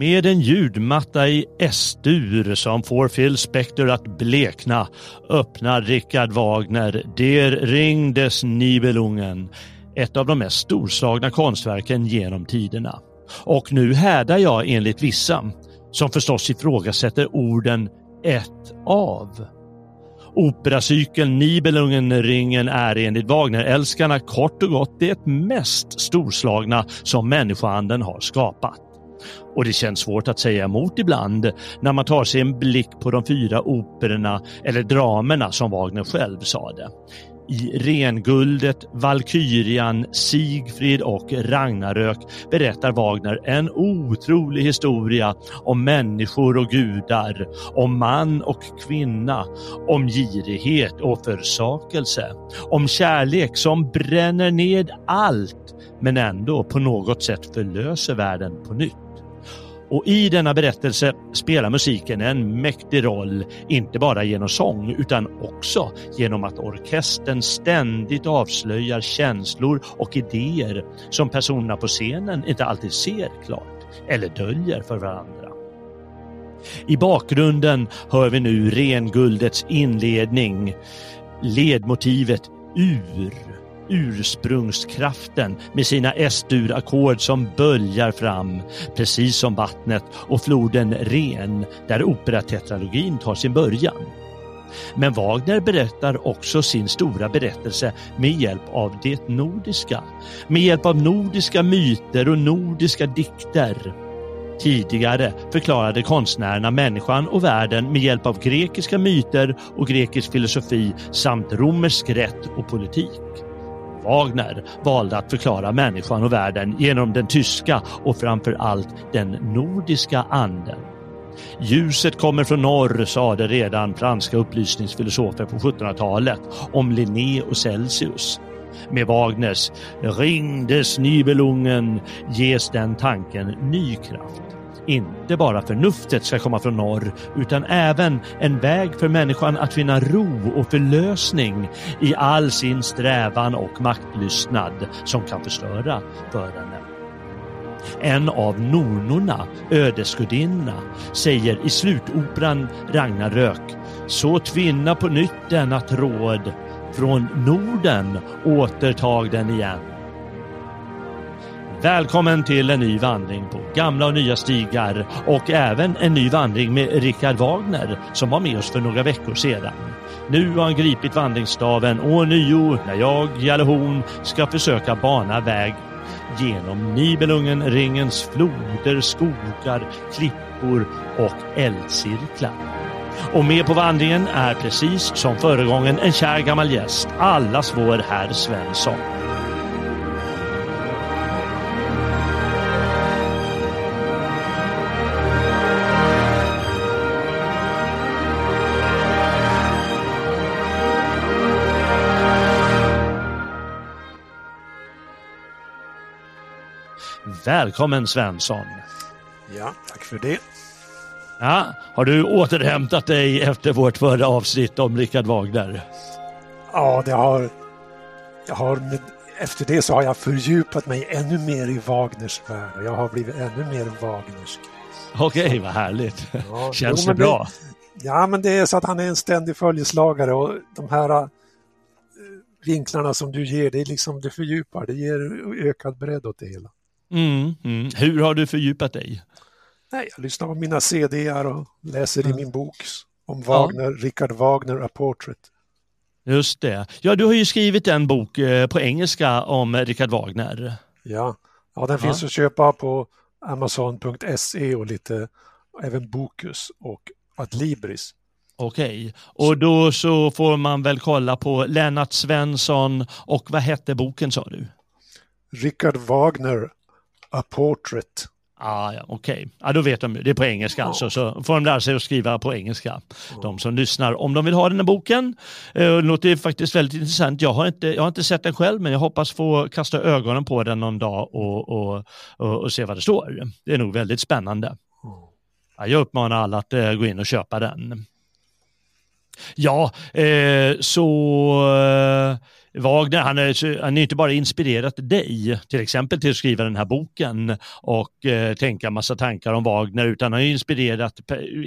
Med en ljudmatta i S-dur som får Phil Spector att blekna öppnar Richard Wagner Der Ring des Nibelungen, ett av de mest storslagna konstverken genom tiderna. Och nu härdar jag enligt vissa, som förstås ifrågasätter orden ett av. Operacykeln Nibelungenringen är enligt Wagner-älskarna kort och gott det mest storslagna som människoanden har skapat. Och det känns svårt att säga emot ibland när man tar sig en blick på de fyra operorna eller dramerna som Wagner själv sade. I Renguldet, Valkyrian, Sigfrid och Ragnarök berättar Wagner en otrolig historia om människor och gudar, om man och kvinna, om girighet och försakelse, om kärlek som bränner ned allt men ändå på något sätt förlöser världen på nytt. Och i denna berättelse spelar musiken en mäktig roll, inte bara genom sång utan också genom att orkestern ständigt avslöjar känslor och idéer som personerna på scenen inte alltid ser klart eller döljer för varandra. I bakgrunden hör vi nu renguldets inledning, ledmotivet ur ursprungskraften med sina S-dur-ackord som böljar fram, precis som vattnet och floden Ren, där operatetralogin tar sin början. Men Wagner berättar också sin stora berättelse med hjälp av det nordiska, med hjälp av nordiska myter och nordiska dikter. Tidigare förklarade konstnärerna människan och världen med hjälp av grekiska myter och grekisk filosofi samt romersk rätt och politik. Wagner valde att förklara människan och världen genom den tyska och framför allt den nordiska anden. Ljuset kommer från norr, sade redan franska upplysningsfilosofer på 1700-talet om Linné och Celsius. Med Wagners Ring des Nibelungen ges den tanken ny kraft. Inte bara förnuftet ska komma från norr utan även en väg för människan att finna ro och förlösning i all sin strävan och maktlystnad som kan förstöra för henne. En av nornorna, ödesgudinna, säger i slutoperan Ragnarök så tvinna på nytt denna tråd från Norden återtag den igen. Välkommen till en ny vandring på gamla och nya stigar och även en ny vandring med Richard Wagner som var med oss för några veckor sedan. Nu har han gripit vandringsstaven och nio när jag, Jalle Horn, ska försöka bana väg genom Nibelungen, ringens floder, skogar, klippor och eldcirklar. Och med på vandringen är precis som föregången en kär gammal gäst, allas vår herr Svensson. Välkommen Svensson! Ja, tack för det. Ja, har du återhämtat dig efter vårt förra avsnitt om Richard Wagner? Ja, det har jag. Har, efter det så har jag fördjupat mig ännu mer i Wagners värld och jag har blivit ännu mer Wagnersk. Okej, okay, vad härligt. Ja, Känns jo, det bra? Det, ja, men det är så att han är en ständig följeslagare och de här vinklarna som du ger, det är liksom det fördjupar, det ger ökad bredd åt det hela. Mm, mm. Hur har du fördjupat dig? Nej, jag lyssnar på mina CDR och läser mm. i min bok om Wagner, ja. Richard Wagner, A Portrait. Just det. Ja, du har ju skrivit en bok eh, på engelska om Richard Wagner. Ja, ja den finns att köpa på Amazon.se och lite, även Bokus och Adlibris. Okej, och då så får man väl kolla på Lennart Svensson och vad hette boken sa du? Richard Wagner, A Portrait. Ah, ja, Okej, okay. ja, då vet de det är på engelska alltså, så får de lära sig att skriva på engelska. De som lyssnar, om de vill ha den här boken. Eh, det låter faktiskt väldigt intressant. Jag har, inte, jag har inte sett den själv, men jag hoppas få kasta ögonen på den någon dag och, och, och, och se vad det står. Det är nog väldigt spännande. Ja, jag uppmanar alla att uh, gå in och köpa den. Ja, eh, så eh, Wagner, han är, han är inte bara inspirerat dig, till exempel till att skriva den här boken och eh, tänka massa tankar om Wagner, utan han har inspirerat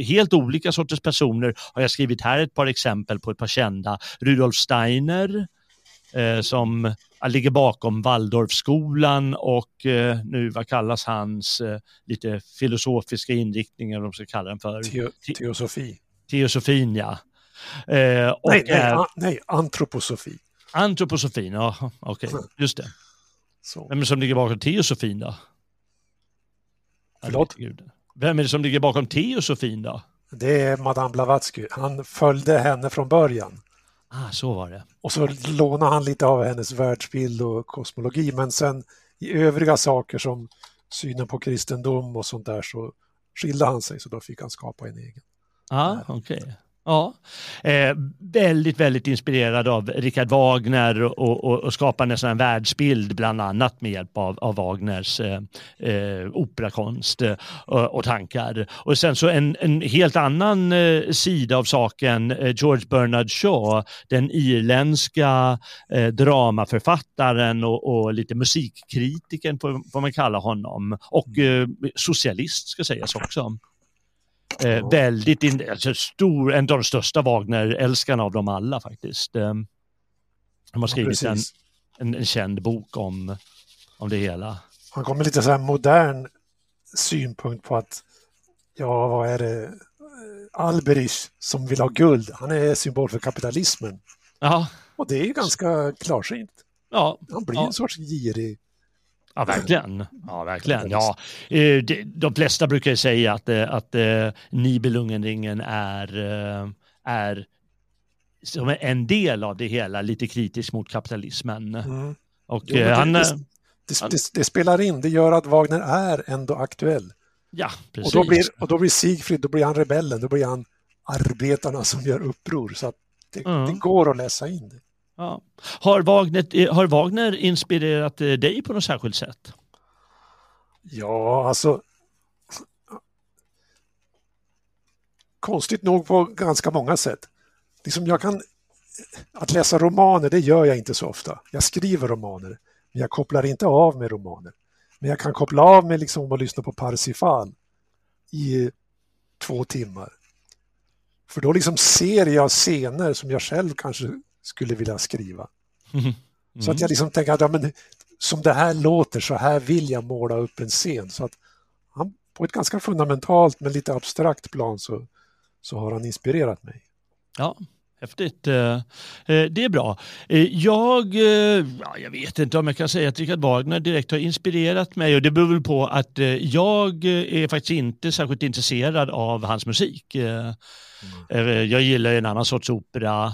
helt olika sorters personer. Har jag skrivit här ett par exempel på ett par kända. Rudolf Steiner, eh, som ligger bakom Waldorfskolan och eh, nu vad kallas hans eh, lite filosofiska inriktningar, de ska kalla den för? Teo, teosofi. Teosofin, ja. Eh, nej, nej, är... nej, antroposofi. Antroposofin, ja okej, okay. just det. Så. Vem är det som ligger bakom teosofin då? Förlåt? Vem är det som ligger bakom teosofin då? Det är Madame Blavatsky. Han följde henne från början. Ah, så var det. Och så lånade han lite av hennes världsbild och kosmologi, men sen i övriga saker som synen på kristendom och sånt där så skilde han sig, så då fick han skapa en egen. ah, okej. Okay. Ja, eh, väldigt, väldigt inspirerad av Richard Wagner och, och, och skapar nästan en världsbild bland annat med hjälp av, av Wagners eh, eh, operakonst eh, och, och, tankar. Och sen så en, en helt annan eh, sida av saken, eh, George Bernard Shaw, den irländska eh, dramaförfattaren och, och, lite musikkritikern får, får man kalla honom och eh, socialist ska sägas också. Eh, väldigt, in, alltså stor, en av de största Wagner-älskarna av dem alla faktiskt. Eh, de har skrivit ja, en, en, en, känd bok om, om det hela. Han kommer lite så här modern synpunkt på att, ja vad är det, Alberich som vill ha guld, han är symbol för kapitalismen. Ja. Och det är ju ganska klarsynt. Ja. Han blir ja. en sorts girig Ja, verkligen. Ja, verkligen. Ja, eh, de flesta brukar säga att, eh, att eh, Nibelungenringen är, är som en del av det hela, lite kritisk mot kapitalismen. Mm. Och jo, det, han, det, det, det, spelar in, det gör att Wagner är ändå aktuell. Ja, precis. Och då blir, och då blir Sigfrid, då blir han rebellen, då blir han arbetarna som gör uppror. Så att det, mm. det går att läsa in det. Ja. Har, Wagner, eh, har Wagner inspirerat eh, dig på något särskilt sätt? Ja, alltså konstigt nog på ganska många sätt. Liksom jag kan, att läsa romaner, det gör jag inte så ofta. Jag skriver romaner, men jag kopplar inte av med romaner. Men jag kan koppla av med liksom att lyssna på Parsifal i två timmar. För då liksom ser jag scener som jag själv kanske skulle vilja skriva. Mm. Mm. Så att jag liksom tänker att ja, men, som det här låter, så här vill jag måla upp en scen. Så att han, på ett ganska fundamentalt men lite abstrakt plan så, så har han inspirerat mig. Ja, Häftigt. Eh, eh, det är bra. Eh, jag, ja, jag vet inte om jag kan säga att Richard Wagner direkt har inspirerat mig och det beror på att jag är faktiskt inte särskilt intresserad av hans musik. Mm. Jag gillar en annan sorts opera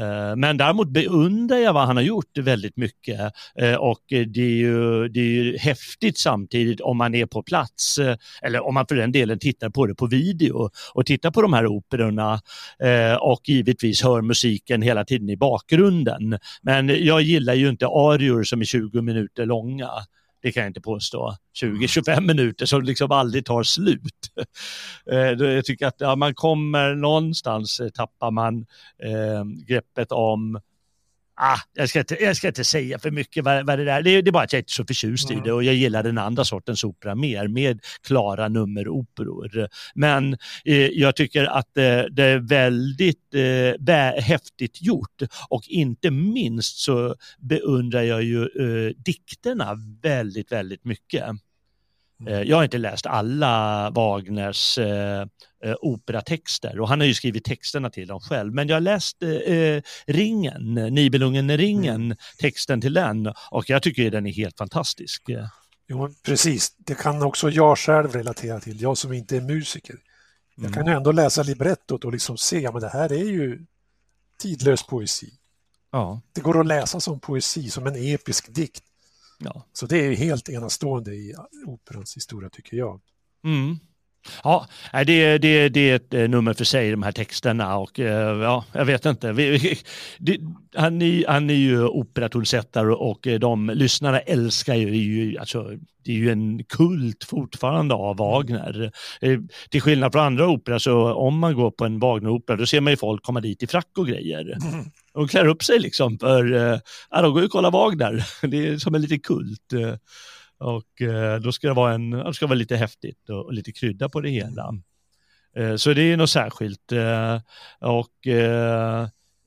Eh, men däremot beundrar jag vad han har gjort väldigt mycket. Eh, och det är, ju, det är ju häftigt samtidigt om man är på plats eh, eller om man för den delen tittar på det på video och tittar på de här operorna. Och givetvis hör musiken hela tiden i bakgrunden. Men jag gillar ju inte arior som är 20 minuter långa det kan jag inte påstå, 20-25 mm. minuter som liksom aldrig tar slut. Eh, jag tycker att ja, man kommer någonstans, eh, tappar man eh, greppet om ah, jag, ska inte, jag ska inte säga för mycket vad, vad det är. Det, det är bara att jag inte är så förtjust mm. i det och jag gillar den andra sortens opera mer, med klara nummeroperor. Men eh, jag tycker att eh, det är väldigt eh, häftigt gjort och inte minst så beundrar jag ju eh, dikterna väldigt, väldigt mycket. Mm. Eh, jag har inte läst alla Wagners eh, eh, operatexter och han har ju skrivit texterna till dem själv. Men jag har läst eh, Ringen, Nibelungen-ringen, mm. texten till den och jag tycker den är helt fantastisk. Jo, precis. Det kan också jag själv relatera till, jag som inte är musiker. Jag mm. kan ju ändå läsa librettot och liksom se, men det här är ju tidlös poesi. Ja. Det går att läsa som poesi, som en episk dikt. Ja. Så det är helt enastående i operans historia tycker jag. Mm. Ja, det, det, det är ett eh, nummer för sig de här texterna och eh, ja, jag vet inte. han, är, han är ju operatonsättare och eh, de lyssnarna älskar ju, alltså, det är ju en kult fortfarande av Wagner. Till skillnad från andra operor så om man går på en Wagner-opera då ser man ju folk komma dit i frack och grejer. Mm. De klär upp sig liksom för, ja de går ju och kollar Wagner. Det är som en liten kult. Och eh, då ska det vara, en, det ska vara lite häftigt och, och lite krydda på det hela. Eh, så det är något särskilt. Eh, och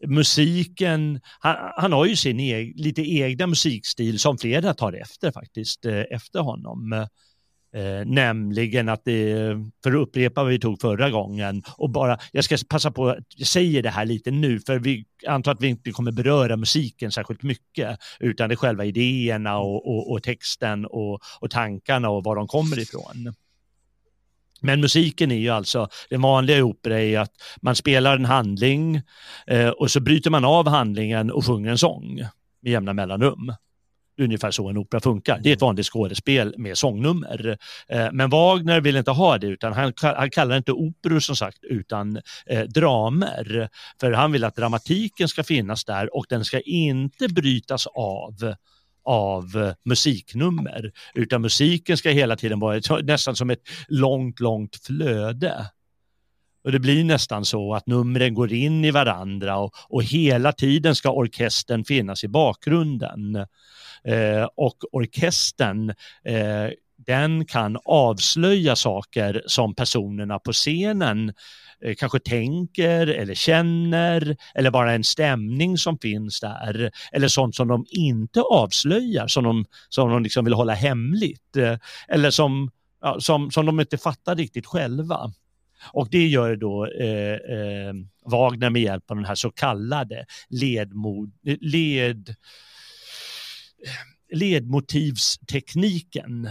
musiken, han, han, har ju sin e lite egna musikstil som flera tar efter faktiskt, efter honom. Eh, nämligen att det, för att upprepa vad vi tog förra gången, och bara, jag ska passa på att säga det här lite nu, för vi antar att vi inte kommer beröra musiken särskilt mycket, utan det är själva idéerna och, och, och texten och, och tankarna och var de kommer ifrån. Men musiken är ju alltså, den vanliga i opera är att man spelar en handling eh, och så bryter man av handlingen och sjunger en sång med jämna mellanrum ungefär så en opera funkar. Det är ett vanligt skådespel med sångnummer. Eh, men Wagner vill inte ha det utan han, han kallar det inte operor som sagt utan eh, dramer. För han vill att dramatiken ska finnas där och den ska inte brytas av av musiknummer utan musiken ska hela tiden vara nästan som ett långt, långt flöde. Och det blir nästan så att numren går in i varandra och, och hela tiden ska orkestern finnas i bakgrunden. Eh, och orkestern eh, den kan avslöja saker som personerna på scenen eh, kanske tänker eller känner eller bara en stämning som finns där eller sånt som de inte avslöjar som de, som de liksom vill hålla hemligt eller som, ja, som, som de inte fattar riktigt själva. Och det gör då eh, eh, Wagner med hjälp av den här så kallade ledmod, led ledmotivstekniken.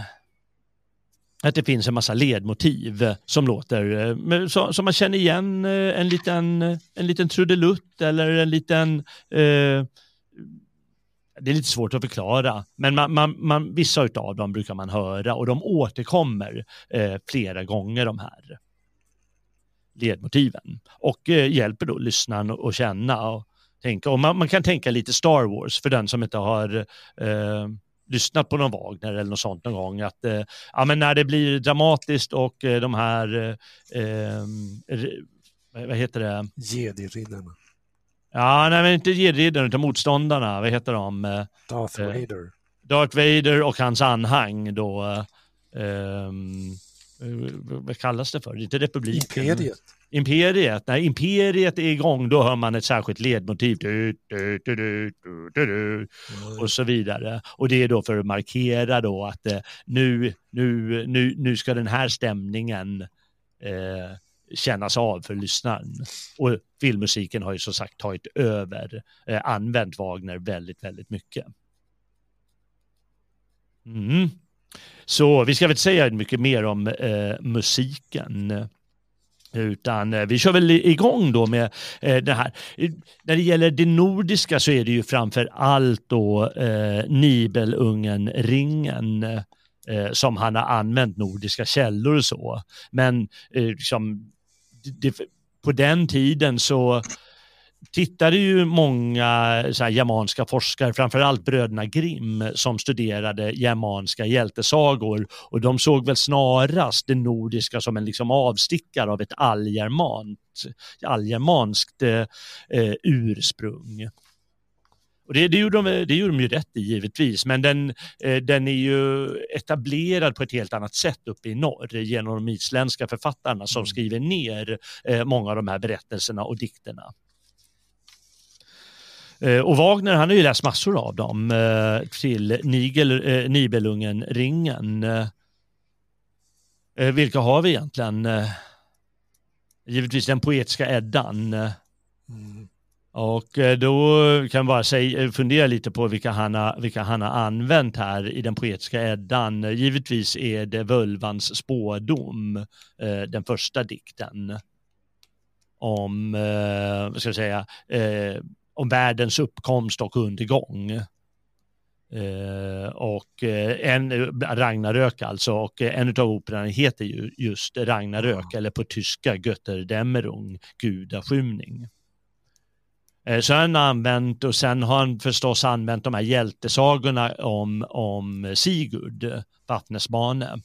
Att det finns en massa ledmotiv som låter, eh, som man känner igen eh, en liten, en liten trudelutt eller en liten eh, det är lite svårt att förklara, men man, man, man, vissa av dem brukar man höra och de återkommer eh, flera gånger de här ledmotiven och eh, hjälper då lyssnaren att känna och tänka. Och man, man, kan tänka lite Star Wars för den som inte har eh, lyssnat på någon Wagner eller något sånt någon gång. Att, eh, ja, men när det blir dramatiskt och eh, de här, eh, eh, vad heter det? Jedi-riddarna. Ja, nej men inte Jedi-riddarna utan motståndarna, vad heter de? Darth Vader. Darth Vader och hans anhang då. Um, vad kallas det för? Det är inte republiken. Imperiet. Imperiet, när imperiet är igång då hör man ett särskilt ledmotiv du, du, du, mm. och så vidare. Och det är då för att markera då att eh, nu, nu, nu, nu ska den här stämningen eh, kännas av för lyssnaren. Och filmmusiken har ju som sagt tagit över, eh, använt Wagner väldigt, väldigt mycket. Mm. Så vi ska väl säga mycket mer om eh, musiken. Utan eh, vi kör väl igång då med eh, det här. När det gäller det nordiska så är det ju framför allt då eh, Nibelungen-ringen eh, som han har använt nordiska källor och så. Men eh, liksom, det, på den tiden så tittade ju många så här, germanska forskare, framförallt bröderna Grimm, som studerade germanska hjältesagor och de såg väl snarast det nordiska som en liksom avstickare av ett allgermant, allgermanskt eh, ursprung. Och det, det, gjorde de, det gjorde de ju rätt i givetvis, men den, eh, den är ju etablerad på ett helt annat sätt uppe i norr genom de isländska författarna som mm. skriver ner eh, många av de här berättelserna och dikterna. Eh, och Wagner han har ju läst massor av dem eh, till Nigel, eh, Nibelungen-ringen. Vilka har vi egentligen? Givetvis den poetiska Eddan. Mm. Och då kan jag bara säga, fundera lite på vilka han, har, vilka han har använt här i den poetiska Eddan. Givetvis är det Völvans spådom, den första dikten om, vad ska jag säga, om världens uppkomst och undergång. Eh, och eh, en, Ragnarök alltså, och en av operorna heter ju just Ragnarök, eller på tyska Götterdämmerung, gudaskymning. Eh, så han använt, och sen har han förstås använt de här hjältesagorna om, om Sigurd, Vattnesbane.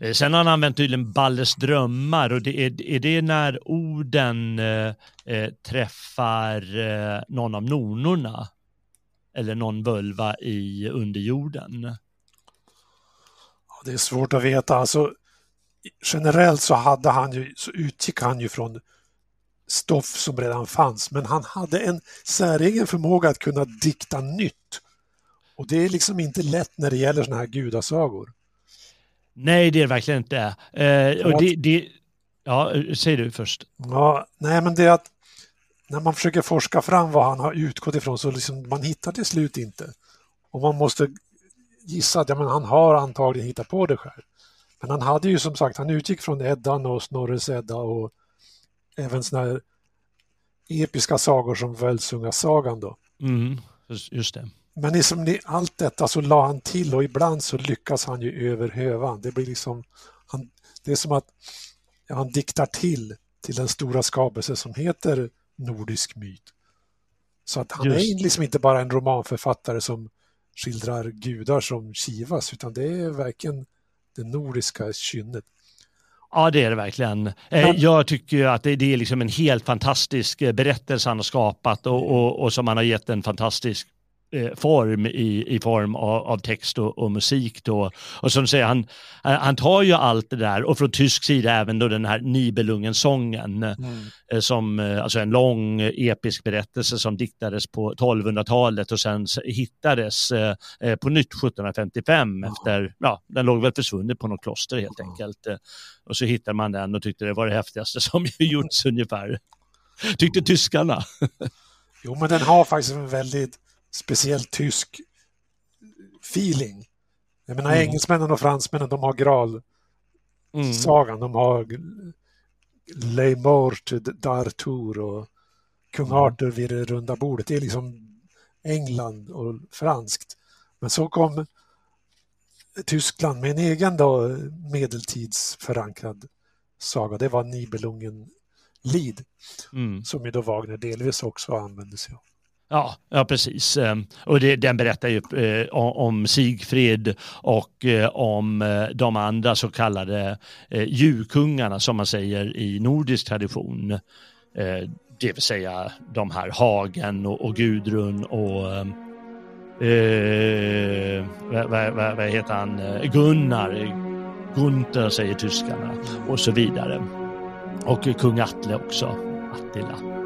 Eh, sen har han använt tydligen Balles drömmar och det är, är det när orden eh, eh, träffar eh, någon av nornorna eller någon völva i underjorden? Ja, det är svårt att veta. Alltså, generellt så, hade han ju, så utgick han ju från stoff som redan fanns, men han hade en säregen förmåga att kunna dikta nytt. Och det är liksom inte lätt när det gäller sådana här gudasagor. Nej, det är det verkligen inte. Eh, och det, det, ja, säg du först. Ja, nej men det är att när man försöker forska fram vad han har utgått ifrån så liksom, man hittar till slut inte. Och man måste gissa att ja, men han har antagligen hittat på det själv. Men han hade ju som sagt, han utgick från Eddan och Snorres Edda och även sådana här episka sagor som Völsungasagan då. Mm, just det. Men liksom i allt detta så la han till och ibland så lyckas han ju över hövan. Det blir liksom, han, det är som att ja, han diktar till till den stora skapelse som heter nordisk myt. Så att han Just. är liksom inte bara en romanförfattare som skildrar gudar som kivas, utan det är verkligen det nordiska kynnet. Ja, det är det verkligen. Eh, jag tycker att det är liksom en helt fantastisk eh, berättelse han har skapat och, och, och som han har gett en fantastisk form i, i form av, av text och, och, musik. Då. Och som säger, han, eh, han tar ju allt det där och från tysk sida även då den här Nibelungen-sången mm. Eh, som alltså en lång episk berättelse som diktades på 1200-talet och sen hittades eh, på nytt 1755 mm. efter, ja, den låg väl försvunnen på något kloster helt enkelt. Och så hittade man den och tyckte det var det häftigaste som gjorts ungefär. Tyckte tyskarna. jo, men den har faktiskt en väldigt speciellt tysk feeling. Jag menar mm. engelsmännen och fransmännen, de har Graal-sagan, mm. de har Le Mort d'Arthur och Kung mm. Arthur vid det runda bordet. Det är liksom England och franskt. Men så kom Tyskland med en egen då, medeltidsförankrad saga. Det var Nibelungen Lid, mm. som ju då Wagner delvis också använde sig av. Ja, ja precis. Ehm, och det, den berättar ju eh, om Sigfrid och eh, om eh, de andra så kallade djurkungarna som man säger i nordisk tradition. Det vill säga de här Hagen och, och Gudrun och eh, vad, vad, vad, heter han, Gunnar, Gunther säger tyskarna och så vidare. Och kung Atle också, Attila.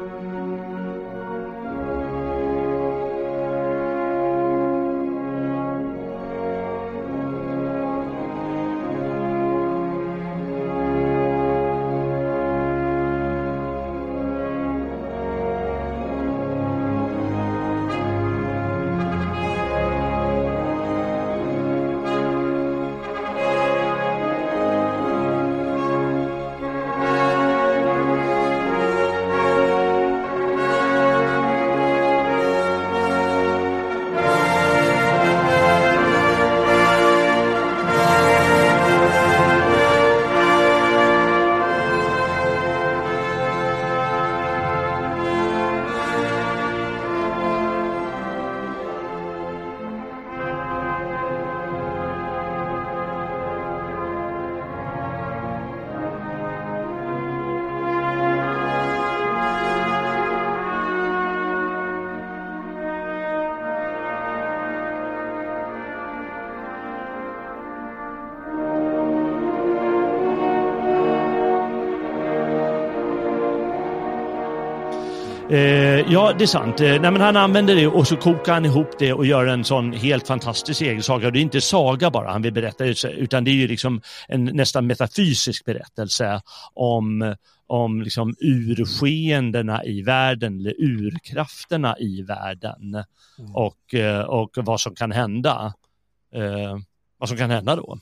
Ja, det är sant. Eh, nej, men han använder det och så kokar han ihop det och gör en sån helt fantastisk egen saga. Det är inte saga bara han vill berätta, utan det är ju liksom en nästan metafysisk berättelse om, om liksom urskeendena i världen, eller urkrafterna i världen mm. och, eh, och vad som kan hända. Eh, vad som kan hända då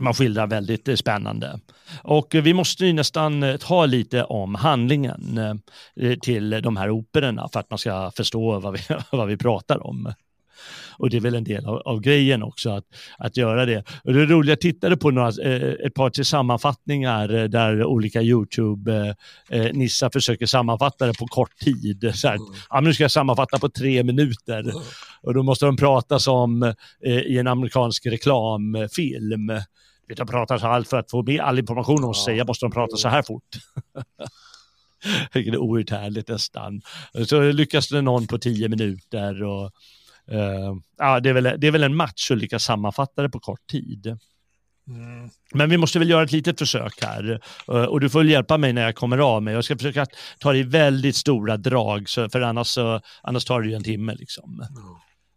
man skildrar väldigt eh, spännande. Och eh, vi måste ju nästan eh, ta lite om handlingen till de här operorna för att man ska förstå vad vi, vad vi pratar om. Och det är väl en del av, av grejen också att, att göra det. Och det roliga, jag tittade på några, ett par till sammanfattningar där olika YouTube-nissar försöker sammanfatta det på kort tid. Så här, mm. ja, nu ska jag sammanfatta på tre minuter. Mm. Och då måste de prata som i en amerikansk reklamfilm. De pratar så allt för att få med all information om sig, måste de prata så här fort. Vilket är outhärdligt nästan. Så lyckas det någon på tio minuter och uh, ja, det är, väl, det är väl en match att lyckas sammanfatta det på kort tid. Mm. Men vi måste väl göra ett litet försök här uh, och du får hjälpa mig när jag kommer av mig. Jag ska försöka ta det i väldigt stora drag för annars, annars tar det ju en timme. Liksom. Mm.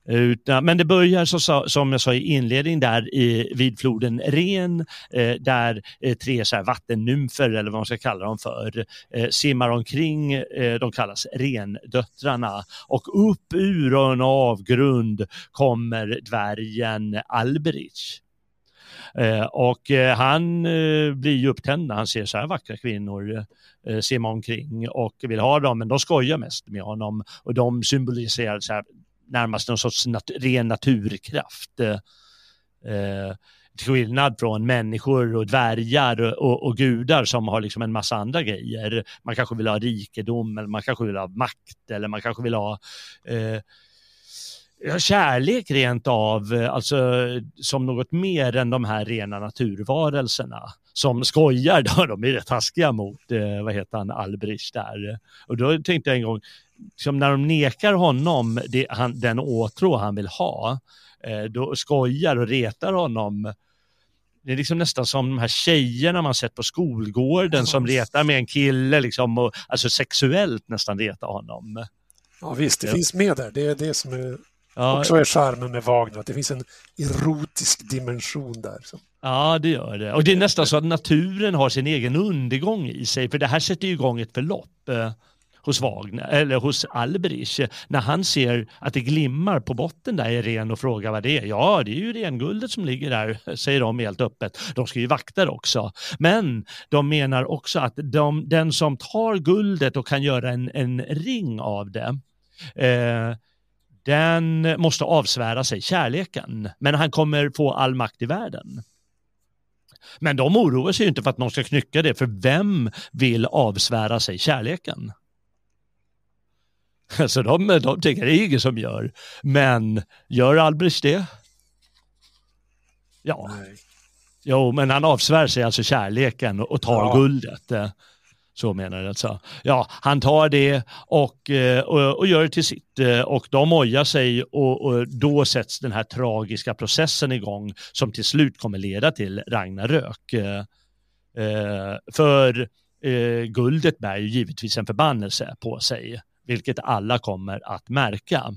Utan, men det börjar så, som jag sa i inledningen där i, vid floden Ren eh, där eh, tre så här vattennymfer eller vad man ska kalla dem för eh, simmar omkring. Eh, de kallas Rendöttrarna och upp ur en avgrund kommer dvärgen Alberich. Eh, och eh, han eh, blir ju upptänd när han ser så här vackra kvinnor eh, simma omkring och vill ha dem, men de skojar mest med honom och de symboliserar så här, närmast någon sorts nat ren naturkraft. Eh, eh till skillnad från människor och dvärgar och, och, gudar som har liksom en massa andra grejer. Man kanske vill ha rikedom eller man kanske vill ha makt eller man kanske vill ha eh, kärlek rent av, eh, alltså som något mer än de här rena naturvarelserna som skojar då, de är rätt taskiga mot, eh, vad heter han, Albrich där. Och då tänkte jag en gång, som när de nekar honom det, han, den åtrå han vill ha, eh, då skojar och retar honom. Det är liksom nästan som de här tjejerna man sett på skolgården som retar med en kille, liksom, och, alltså sexuellt nästan retar honom. Ja visst, det ja. finns med där. Det är det som är ja. också är charmen med Wagner, att det finns en erotisk dimension där. Så. Ja, det gör det. Och det är nästan så att naturen har sin egen undergång i sig, för det här sätter igång ett förlopp. Hos Wagner, eller hos Alberich, när han ser att det glimmar på botten där i ren och frågar vad det är. Ja, det är ju renguldet som ligger där, säger de helt öppet. De ska ju vakta det också. Men de menar också att de, den som tar guldet och kan göra en, en ring av det, eh, den måste avsvära sig kärleken. Men han kommer få all makt i världen. Men de oroar sig inte för att någon ska knycka det, för vem vill avsvära sig kärleken? Så de, de tycker det är ingen som gör. Men gör Albrecht det? Ja. Nej. Jo, men han avsvär sig alltså kärleken och tar ja. guldet. Så menar jag alltså. Ja, han tar det och, eh, och, och, gör det till sitt eh, och de ojar sig och, och, då sätts den här tragiska processen igång som till slut kommer leda till Ragnarök. Eh, för guldet bär ju givetvis en förbannelse på sig vilket alla kommer att märka.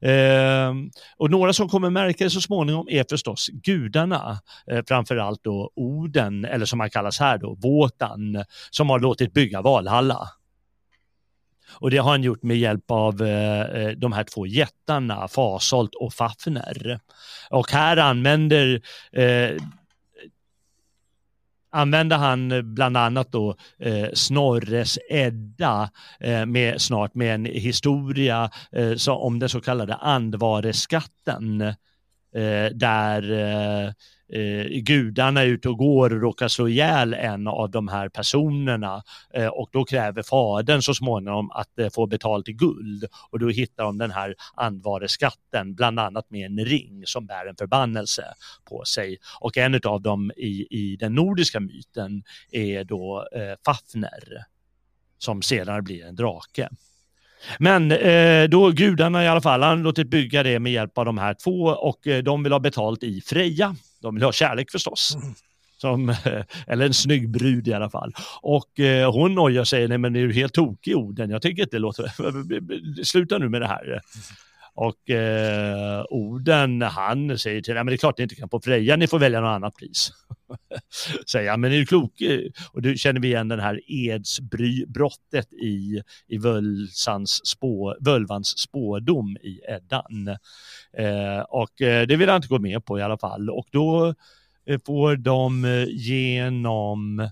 Eh, och några som kommer märka det så småningom är förstås gudarna, eh, framförallt då Oden, eller som han kallas här då, Våtan, som har låtit bygga Valhalla. Och det har han gjort med hjälp av eh, eh de här två jättarna, Fasolt och Fafner. Och här använder eh, använde han eh, bland annat då eh, Snorres Edda eh, med, snart med en historia eh, så, om den så kallade andvareskatten eh, där eh, eh, gudarna är ute och går och råkar slå ihjäl en av de här personerna eh, och då kräver fadern så småningom att eh, få betalt i guld och då hittar de den här andvareskatten bland annat med en ring som bär en förbannelse på sig och en av dem i, i den nordiska myten är då eh, Fafner som senare blir en drake. Men eh, då gudarna i alla fall, han låtit bygga det med hjälp av de här två och eh, de vill ha betalt i Freja. De vill ha kärlek förstås. Mm. Som, eller en snygg brud i alla fall. Och eh, hon nojar sig, nej men är du helt tokig Oden? Jag tänker inte låta, sluta nu med det här. Och eh, Oden, han säger till ja men det är klart ni inte kan på Freja, ni får välja något annat pris. säger han, men är du klok? Och då känner vi igen den här edsbrottet i, i Völsans spå, Völvans spådom i Eddan. Eh, och eh, det vill han inte gå med på i alla fall. Och då eh, får de eh, genom,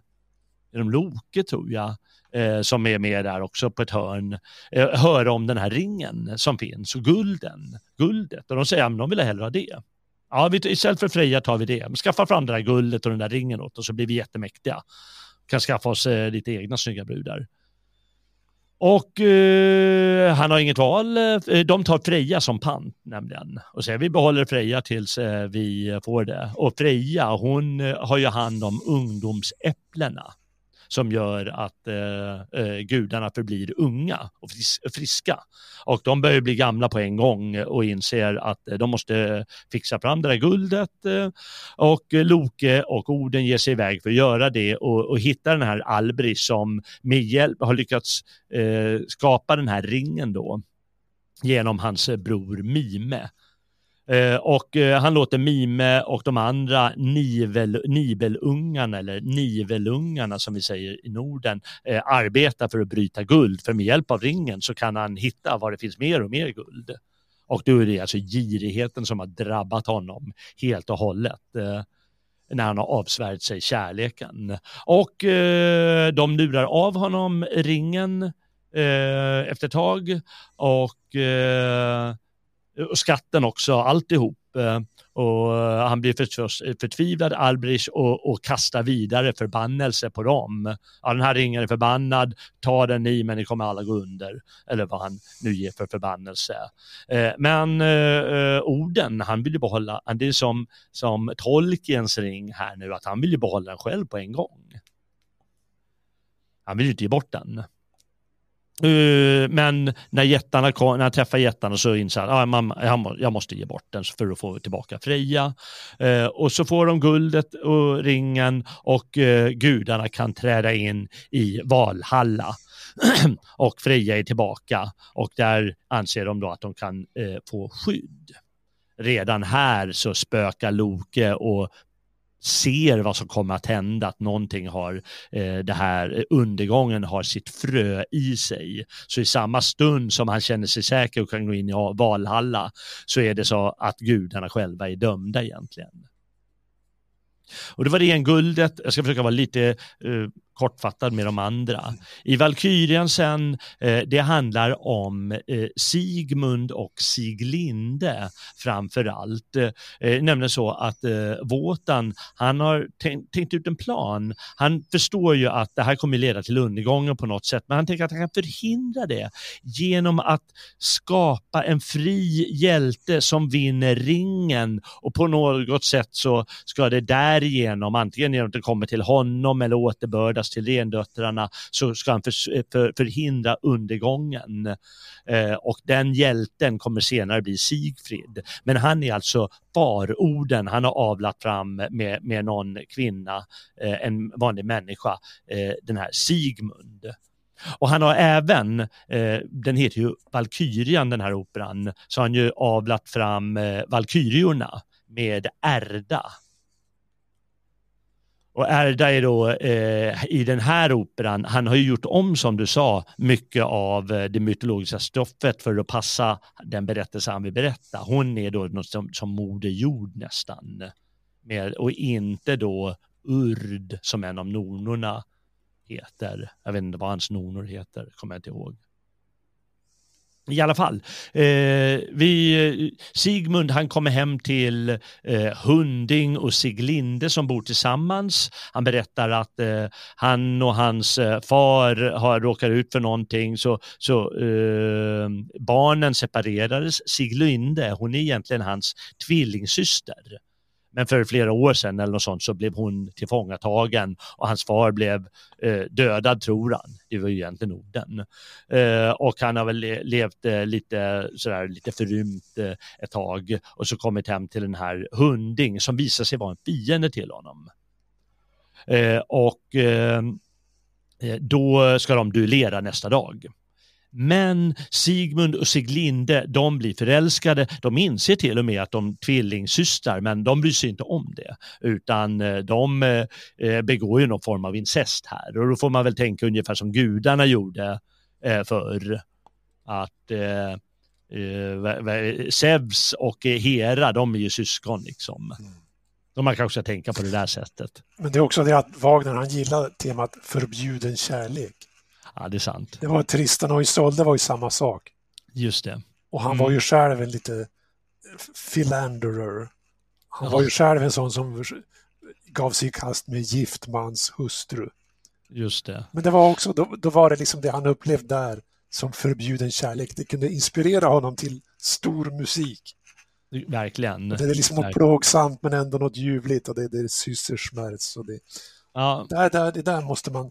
genom Loke tror jag, eh, som är med där också på ett hörn, eh, höra om den här ringen som finns och gulden, guldet. Och de säger att de vill hellre ha det. Ja, vi, istället för Freja tar vi det. Skaffa fram det där guldet och den där ringen åt oss så blir vi jättemäktiga. Kan skaffa oss eh, lite egna snygga brudar. Och eh, han har inget val. Eh, de tar Freja som pant nämligen. Och säger vi behåller Freja tills eh, vi får det. Och Freja hon eh, har ju hand om ungdomsäpplena som gör att eh, eh, gudarna förblir unga och friska. Och de börjar bli gamla på en gång och inser att eh, de måste fixa fram det där guldet. Eh, och Loke och Oden ger sig iväg för att göra det och, och hitta den här Albri som med hjälp har lyckats eh, skapa den här ringen då genom hans bror Mime. Eh, och eh, han låter Mime och de andra nivel, nibelungarna eller nivelungarna som vi säger i Norden eh, arbeta för att bryta guld. För med hjälp av ringen så kan han hitta var det finns mer och mer guld. Och då är det alltså girigheten som har drabbat honom helt och hållet eh, när han har avsvärt sig kärleken. Och eh, de lurar av honom ringen eh, efter ett tag och och skatten också, alltihop. Eh, och eh, han blir förstås förtvivlad, Albrich, och, och kastar vidare förbannelse på dem. Ja, den här ringen är förbannad, ta den ni, men ni kommer alla gå under. Eller vad han nu ger för förbannelse. Eh, men eh, orden, han vill ju behålla, det är som, som Tolkiens ring här nu, att han vill ju behålla den själv på en gång. Han vill ju inte ge bort den. Uh, men när, jättarna kom, när han träffar jättarna så inser han att ah, jag måste ge bort den för att få tillbaka Freja. Uh, och så får de guldet och ringen och uh, gudarna kan träda in i Valhalla. och Freja är tillbaka och där anser de då att de kan få skydd. Redan här så spökar Loke och ser vad som kommer att hända, att någonting har, eh, det här undergången har sitt frö i sig. Så i samma stund som han känner sig säker och kan gå in i Valhalla så är det så att gudarna själva är dömda egentligen. Och det var det en guldet, jag ska försöka vara lite eh, kortfattad med de andra. I Valkyrien sen, eh, det handlar om eh, Sigmund och Siglinde framför allt. Eh, nämligen så att eh, Våtan, han har tänkt, tänkt, ut en plan. Han förstår ju att det här kommer leda till undergången på något sätt, men han tänker att han kan förhindra det genom att skapa en fri hjälte som vinner ringen och på något sätt så ska det därigenom, antingen genom att det kommer till honom eller återbördas ges till rendöttrarna så ska han för, eh, för, förhindra undergången. Eh, och den hjälten kommer senare bli Sigfrid. Men han är alltså farorden han har avlat fram med, med någon kvinna, eh, en vanlig människa, eh, den här Sigmund. Och han har även, eh, den heter ju Valkyrian den här operan, så han ju avlat fram eh, Valkyriorna med Erda och Erda är då eh, i den här operan, han har ju gjort om som du sa mycket av eh, det mytologiska stoffet för att passa den berättelse han vill berätta. Hon är då något som, som moder jord nästan. Med, och inte då Urd som en av nornorna heter. Jag vet inte vad hans nornor heter, kommer jag inte ihåg. I alla fall, eh, vi, Sigmund han kommer hem till eh, Hunding och Siglinde som bor tillsammans. Han berättar att eh, han och hans eh, far har råkat ut för någonting så, så eh, barnen separerades. Siglinde, hon är egentligen hans tvillingsyster. Men för flera år sedan eller något sånt så blev hon tillfångatagen och hans far blev eh, dödad tror han. Det var ju egentligen orden. Eh, och han har väl levt eh, lite sådär lite förrymt eh, ett tag och så kommit hem till den här Hunding som visar sig vara en fiende till honom. Eh, och eh, eh då ska de duellera nästa dag. Men Sigmund och Siglinde, de blir förälskade. De inser till och med att de är tvillingsystrar, men de bryr sig inte om det. Utan eh, de eh, eh, begår ju någon form av incest här. Och då får man väl tänka ungefär som gudarna gjorde förr. Att eh, Zeus och Hera, de är ju syskon liksom. De man kanske ska tänka på det där sättet. Men det är också det att Wagner, han gillar temat förbjuden kärlek. Ja, det är sant. Det var Tristan och Isolde var ju samma sak. Just det. Och han mm. var ju själv en lite philanderer. Han ja. var ju själv en sån som gav sig i kast med giftmans hustru. Just det. Men det var också, då, då var det liksom det han upplevde där som förbjuden kärlek. Det kunde inspirera honom till stor musik. Verkligen. det är liksom något plågsamt men ändå något ljuvligt och det, det är systersmärts. Och det, ja. där, där, det där måste man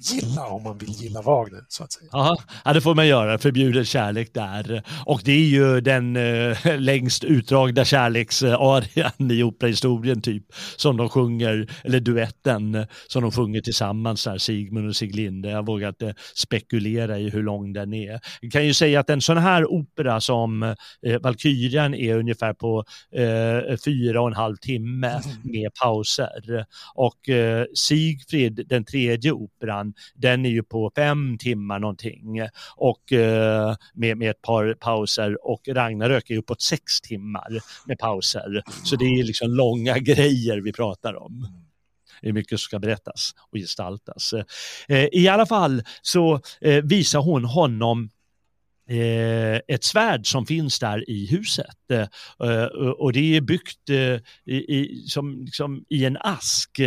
gilla om man vill gilla Wagner. så att säga. Aha. Ja, det får man göra. Förbjuden kärlek där. Och det är ju den eh, längst utdragna kärleksarian i operahistorien typ. Som de sjunger, eller duetten som de sjunger tillsammans, här, Sigmund och Siglinde. Jag vågar inte spekulera i hur lång den är. Jag kan ju säga att en sån här opera som eh, Valkyrian är ungefär på eh, fyra och en halv timme mm. med pauser. Och eh, Sigfrid, den tredje operan, den är ju på fem timmar någonting och eh, med, med ett par pauser och Ragnarök är ju sex timmar med pauser. Så det är liksom långa grejer vi pratar om. Det är mycket som ska berättas och gestaltas. Eh, I alla fall så eh, visar hon honom Eh, ett svärd som finns där i huset. Eh, och det är byggt eh, i, som, liksom, i en ask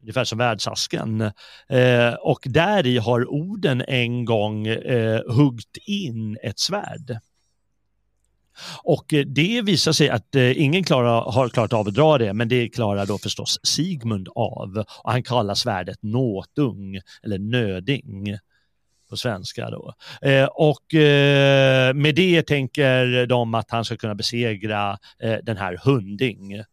ungefär som världsasken. Eh, och där i har orden en gång eh, huggt in ett svärd. Och eh, det visar sig att eh, ingen klara, har klarat av att dra det, men det klarar då förstås Sigmund av. Och han kallar svärdet nåtung eller nöding på svenska då. Eh, och eh, med det tänker de att han ska kunna besegra eh, den här Hunding Eh,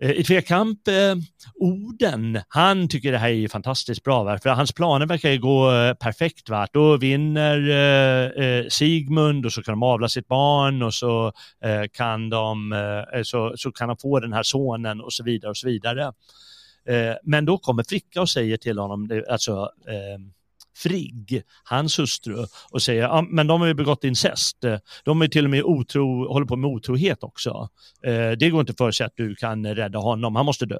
Eh, i tvekamp, eh, Oden, han tycker det här är fantastiskt bra, va? för hans planer verkar ju gå eh, perfekt. Va? Då vinner eh, eh Sigmund och så kan de avla sitt barn och så, eh, kan de, eh, så, så kan de få den här sonen och så vidare och så vidare. men då kommer Fricka och säger till honom, alltså Frigg, hans hustru, och säger ja, men de har ju begått incest. De är till och med otro, håller på med otrohet också. Eh, det går inte för sig att du kan rädda honom, han måste dö.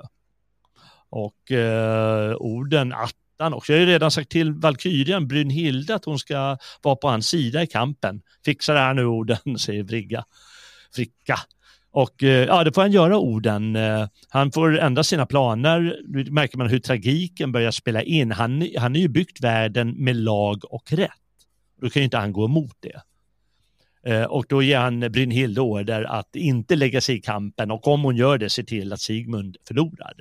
Och eh, orden attan också. Jag har ju redan sagt till Valkyrian Brynhilde att hon ska vara på hans sida i kampen. Fixa det här nu orden, säger Frigga. Fricka. Och eh, ja, det får han göra orden. Eh, han får ändra sina planer. Nu märker man hur tragiken börjar spela in. Han, han har ju byggt världen med lag och rätt. Då kan ju inte han gå emot det. Eh, och då ger han Brynhilde order att inte lägga sig i kampen och om hon gör det se till att Sigmund förlorar.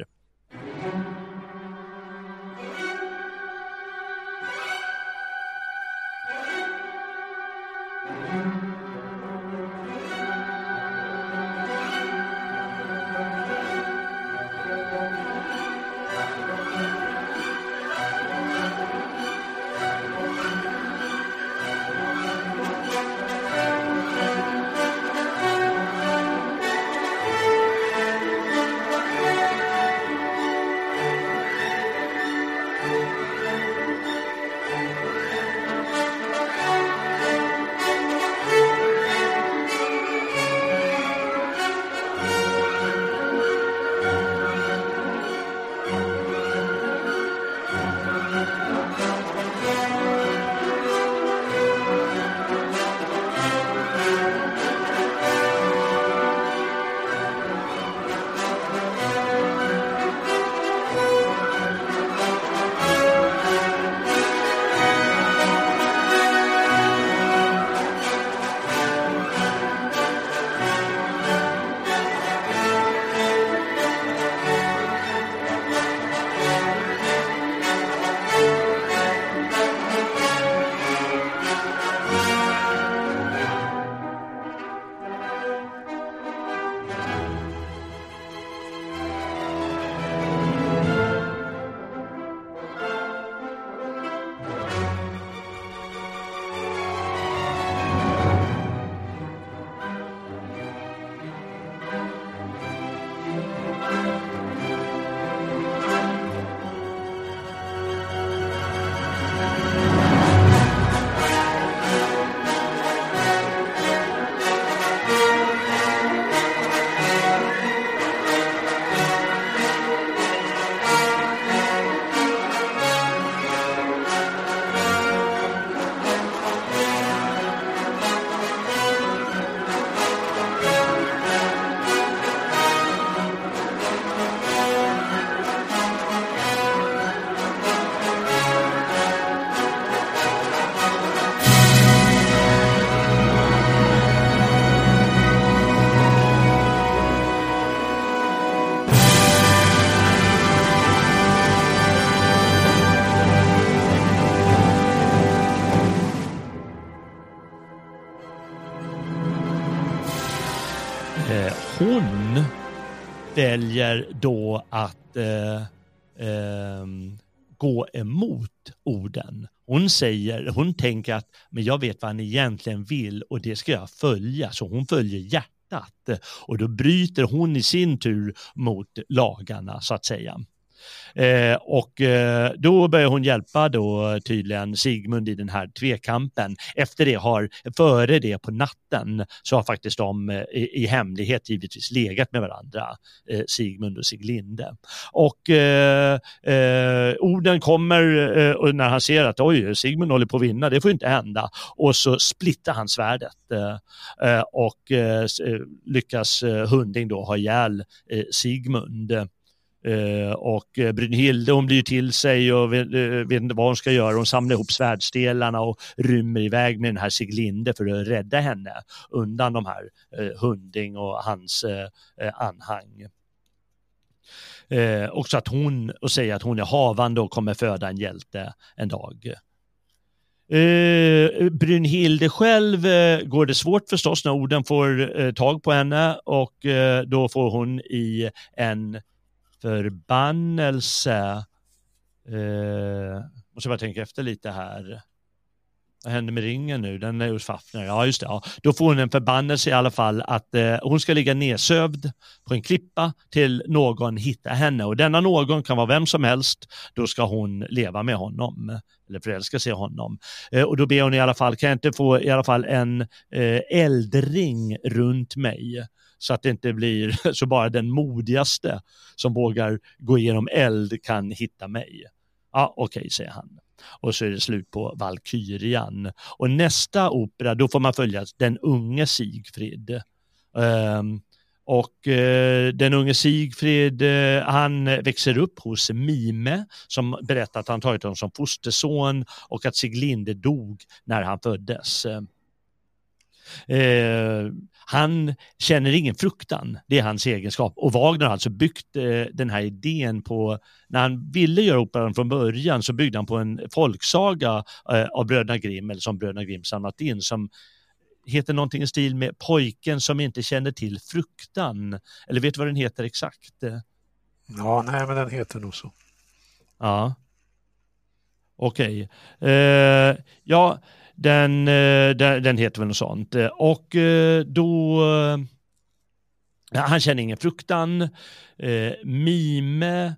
Eh, hon väljer då att eh, eh, gå emot orden. Hon säger, hon tänker att men jag vet vad han egentligen vill och det ska jag följa, så hon följer hjärtat. Och då bryter hon i sin tur mot lagarna så att säga. Eh, och eh, då börjar hon hjälpa då tydligen Sigmund i den här tvekampen. Efter det har, före det på natten, så har faktiskt de eh, i, i, hemlighet givetvis legat med varandra, eh, Sigmund och Siglinde. Och eh, eh, orden kommer eh, och när han ser att oj, Sigmund håller på att vinna, det får inte hända. Och så splittar han svärdet eh, och lyckas Hunding då ha ihjäl Sigmund. Uh, och eh, Brynhilde hon blir till sig och vet, eh, vet, inte vad hon ska göra. Hon samlar ihop svärdsdelarna och rymmer iväg med den här Siglinde för att rädda henne undan de här Hunding och hans anhang. och så att hon och säger att hon är havande och kommer föda en hjälte en dag. Eh, Brynhilde själv eh, går det svårt förstås när orden får eh, tag på henne och då får hon i en förbannelse. Eh, måste bara tänka efter lite här. Vad händer med ringen nu? Den är hos Fafner. Ja, just det. Ja. Då får hon en förbannelse i alla fall att eh, hon ska ligga nedsövd på en klippa till någon hittar henne. Och denna någon kan vara vem som helst. Då ska hon leva med honom eller förälska sig i honom. Eh, och då ber hon i alla fall, kan jag inte få i alla fall en eh, eldring runt mig? Så att det inte blir så bara den modigaste som vågar gå igenom eld kan hitta mig. Ja, okej, okay, säger han. Och så är det slut på Valkyrian. Och nästa opera, då får man följa den unge Sigfrid. Um, ehm, och eh, den unge Sigfrid, eh, han växer upp hos Mime som berättar att han tagit honom som fosterson och att Siglinde dog när han föddes. Eh, han känner ingen fruktan, det är hans egenskap. Och Wagner har alltså byggt eh, den här idén på, när han ville göra operan från början så byggde han på en folksaga eh, av Bröderna Grimm, eller som Bröderna Grimm samlat in, som heter någonting i stil med pojken som inte känner till fruktan. Eller vet du vad den heter exakt? Ja, nej men den heter nog så. Ja. Okej. Okay. Eh, ja, den, eh, den, den, heter väl något sånt. Eh, och eh, då, han känner ingen fruktan. Mime,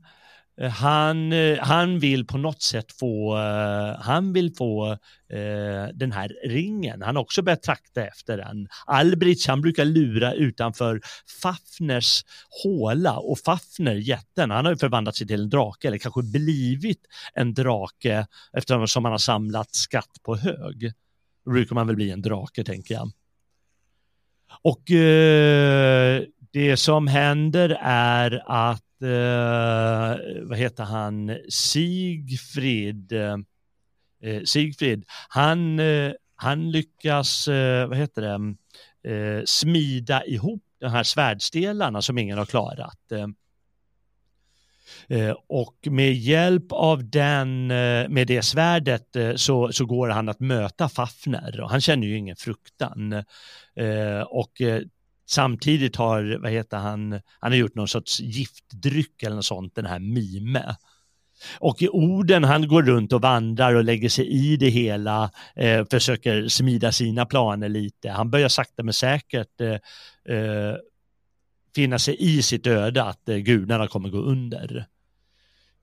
Eh, han, eh, han vill på något sätt få, eh, han vill få den här ringen. Han har också börjat trakta efter den. Albrich, han brukar lura utanför Fafners håla och Fafner, jätten, han har ju förvandlat sig till en drake eller kanske blivit en drake eftersom han har samlat skatt på hög. Då brukar man väl bli en drake tänker jag. Och eh, det som händer är att, eh, vad heter han, Sigfrid, eh, eh, Sigfrid, han, eh, han lyckas, eh, vad heter det, eh, smida ihop de här svärdstelarna som ingen har klarat. Eh, eh, och med hjälp av den, eh, med det svärdet eh, så, så går han att möta Fafner och han känner ju ingen fruktan. Eh, och samtidigt har, vad heter han, han har gjort någon sorts giftdryck eller något sånt, den här Mime. Och i orden, han går runt och vandrar och lägger sig i det hela, eh, försöker smida sina planer lite. Han börjar sakta men säkert eh, eh finna sig i sitt öde att eh, gudarna kommer gå under.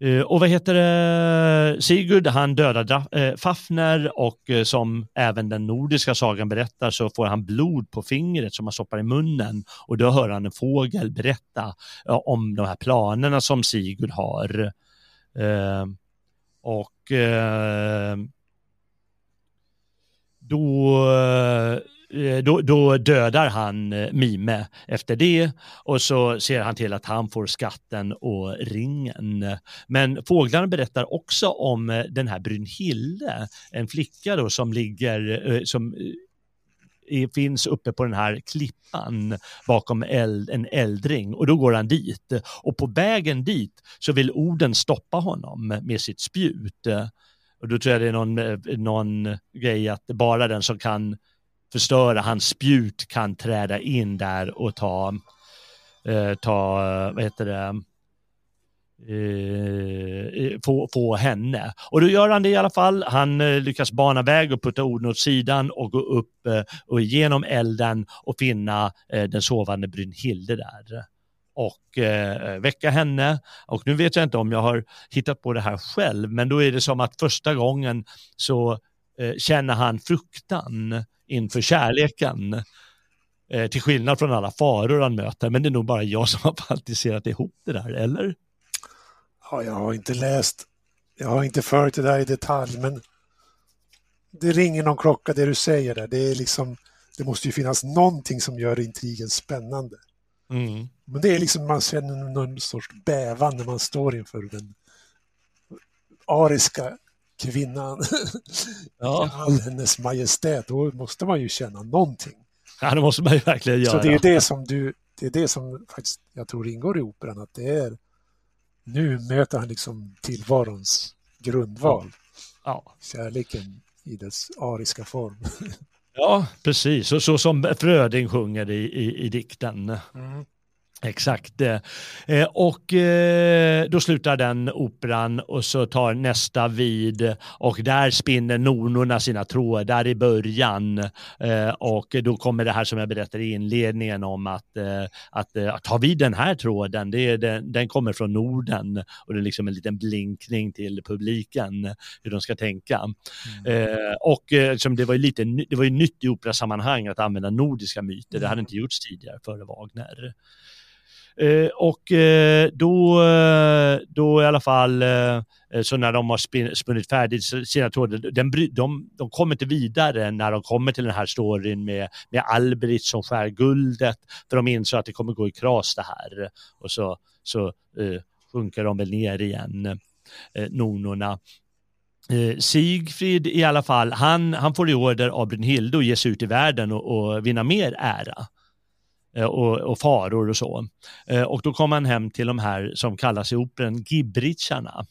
Uh, och vad heter det, Sigurd han dödar äh, Fafner och uh, som även den nordiska sagan berättar så får han blod på fingret som han stoppar i munnen och då hör han en fågel berätta om de här planerna som Sigurd har. och då Eh, då, då, dödar han eh, Mime efter det och så ser han till att han får skatten och ringen. Men fåglarna berättar också om eh, den här Brynhilde, en flicka då som ligger, som finns uppe på den här klippan bakom eld, en eldring och då går han dit och på vägen dit så vill orden stoppa honom med sitt spjut. Och då tror jag det är någon, någon grej att bara den som kan förstöra, hans spjut kan träda in där och ta, eh, ta vad heter det, eh, få, få henne. Och då gör han det i alla fall. Han eh, lyckas bana väg och putta orden åt sidan och gå upp eh, och igenom elden och finna eh, den sovande Brynhilde där och eh, väcka henne. Och nu vet jag inte om jag har hittat på det här själv, men då är det som att första gången så känner han fruktan inför kärleken. Eh, till skillnad från alla faror han möter, men det är nog bara jag som har fantiserat ihop det där, eller? Ja, jag har inte läst, jag har inte följt det där i detalj, men det ringer någon klocka det du säger där. Det är liksom, det måste ju finnas någonting som gör intrigen spännande. Mm. Men det är liksom, man känner någon sorts bävan när man står inför den ariska kvinnan ja. all hennes majestät. Då måste man ju känna någonting. Ja, det måste man ju verkligen göra. Så det är det som du, det är det som faktiskt jag tror ingår i operan, att det är nu möter han liksom tillvarons grundval. Ja. Kärleken i dess ariska form. Ja, precis. Så, så som Fröding sjunger i, i, i dikten. Mm. Exakt. Eh, och eh, då slutar den operan och så tar nästa vid och där spinner nonorna sina trådar i början eh, och då kommer det här som jag berättade i inledningen om att, att, att ta vid den här tråden, det är den, den kommer från Norden och det är liksom en liten blinkning till publiken hur de ska tänka. Mm. Och som det var ju lite, det var ju nytt i operasammanhang att använda nordiska myter, det hade inte gjorts tidigare före Wagner. Eh, och eh, då, eh, då i alla fall, eh, så när de har spunnit färdigt sina trådar, den, de, de kommer inte vidare när de kommer till den här storyn med, med Albrecht som skär guldet, för de inser att det kommer gå i kras det här. Och så, så eh, sjunker de väl ner igen, eh, nonorna. Eh, Sigfrid i alla fall, han, han får i order av Brynhilde att ge sig ut i världen och, och vinna mer ära. Eh, och, och, faror och så. Eh, och då kom han hem till de här som kallas i operan Gibritscharna.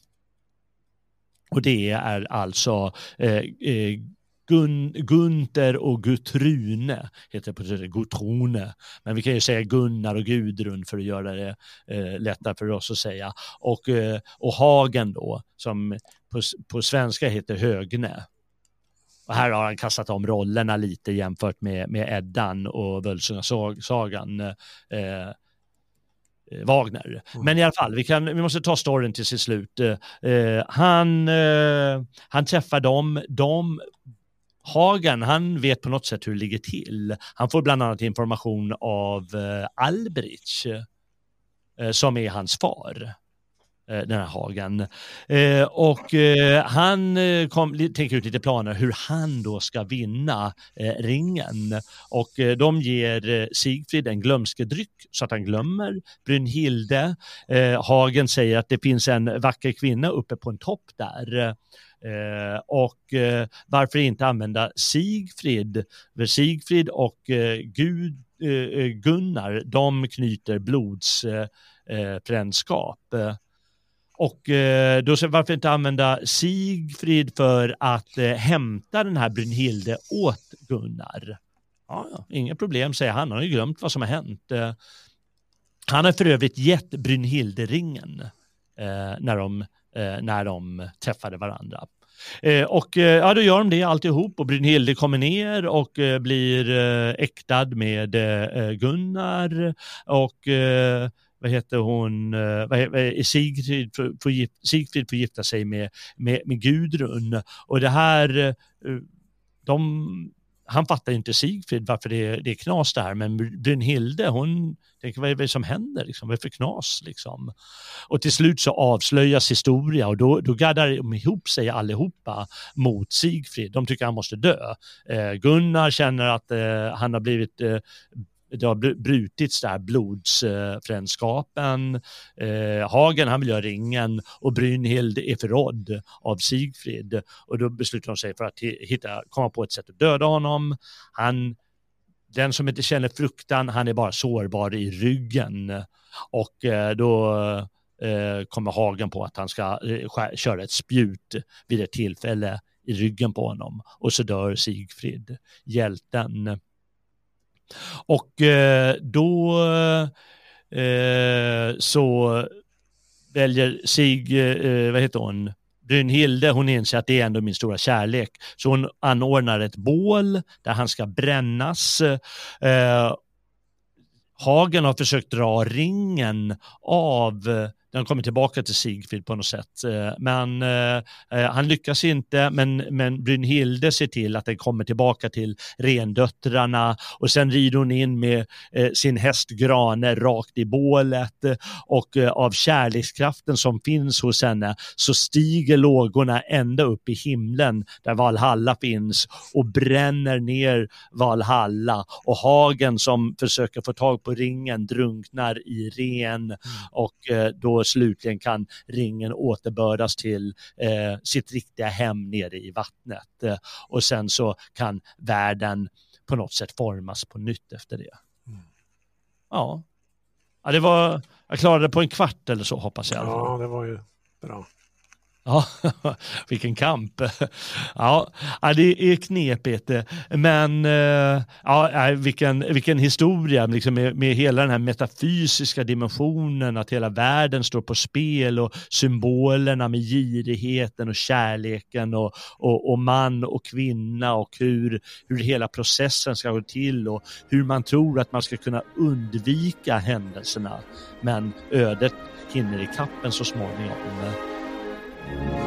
Och det är alltså eh, eh, Gun, Gunter och Gutrune, heter det på Gutrone. Men vi kan ju säga Gunnar och Gudrun för att göra det eh, lättare för oss att säga. Och, eh, och Hagen då, som på, på svenska heter Högne. Och här har han kastat om rollerna lite jämfört med, med Eddan och Völsungasagan. Eh, eh, Wagner. Mm. Men i alla fall, vi, kan, vi måste ta storyn till sitt slut. Eh, han, eh, han träffar dem, de Hagen, han vet på något sätt hur det ligger till. Han får bland annat information av eh, Albrich, eh, som är hans far. Eh, den här Hagen. Eh, och eh, han kom, tänker ut lite planer hur han då ska vinna ringen. Och de ger Sigfrid en glömskedryck så att han glömmer Brynhilde. Hagen säger att det finns en vacker kvinna uppe på en topp där. Eh, och eh, varför inte använda Sigfrid? För Sigfrid och eh, Gud, Gunnar, de knyter blodsfrändskap. Och eh, då så varför inte använda Sigfrid för att eh, hämta den här Brynhilde åt Gunnar? Ja, ja, inga problem säger han, han har ju glömt vad som har hänt. Eh, han har för övrigt gett Brynhilde ringen eh, när, de, eh, när de träffade varandra. Eh, och ja, då gör de det alltihop och Brynhilde kommer ner och blir äktad med Gunnar och vad heter hon, eh, vad heter, Sigfrid, får, Sigfrid får gifta sig med, med, med Gudrun. Och det här, eh, de, han fattar inte Sigfrid varför det är, det är knas det här, men Brynhilde, hon tänker vad är det som händer, liksom? vad är det för knas? Liksom? Och till slut så avslöjas historia och då, då gaddar de ihop sig allihopa mot Sigfrid. De tycker han måste dö. Eh, Gunnar känner att eh, han har blivit eh, det har brutits där blodsfrändskapen. Eh, Hagen han vill göra ringen och Brynhild är förrådd av Sigfrid och då beslutar de sig för att hitta, komma på ett sätt att döda honom. Han, den som inte känner fruktan, han är bara sårbar i ryggen och eh, då eh, kommer Hagen på att han ska eh, köra ett spjut vid ett tillfälle i ryggen på honom och så dör Sigfrid, hjälten. Och eh, då eh, så väljer Sig, eh, vad heter hon, Brynhilde, hon inser att det är ändå min stora kärlek. Så hon anordnar ett bål där han ska brännas. Eh, Hagen har försökt dra ringen av den kommer tillbaka till Sigfrid på något sätt. Eh, men eh, eh, han lyckas inte, men, men Brynhilde ser till att den kommer tillbaka till rendöttrarna och sen rider hon in med eh, sin häst Grane rakt i bålet och eh, av kärlekskraften som finns hos henne så stiger lågorna ända upp i himlen där Valhalla finns och bränner ner Valhalla och Hagen som försöker få tag på ringen drunknar i ren mm. och eh, slutligen kan ringen återbördas till eh, sitt riktiga hem nere i vattnet. Eh, och sen så kan världen på något sätt formas på nytt efter det. Mm. Ja. ja, det var, jag klarade det på en kvart eller så hoppas jag. Ja, det var ju bra. Ja, vilken kamp. Ja, det är knepigt. Men eh, ja, vilken, vilken historia liksom med, med hela den här metafysiska dimensionen, att hela världen står på spel och symbolerna med girigheten och kärleken och, och, och man och kvinna och hur, hur hela processen ska gå till och hur man tror att man ska kunna undvika händelserna. Men ödet hinner i kappen så småningom. Thank you.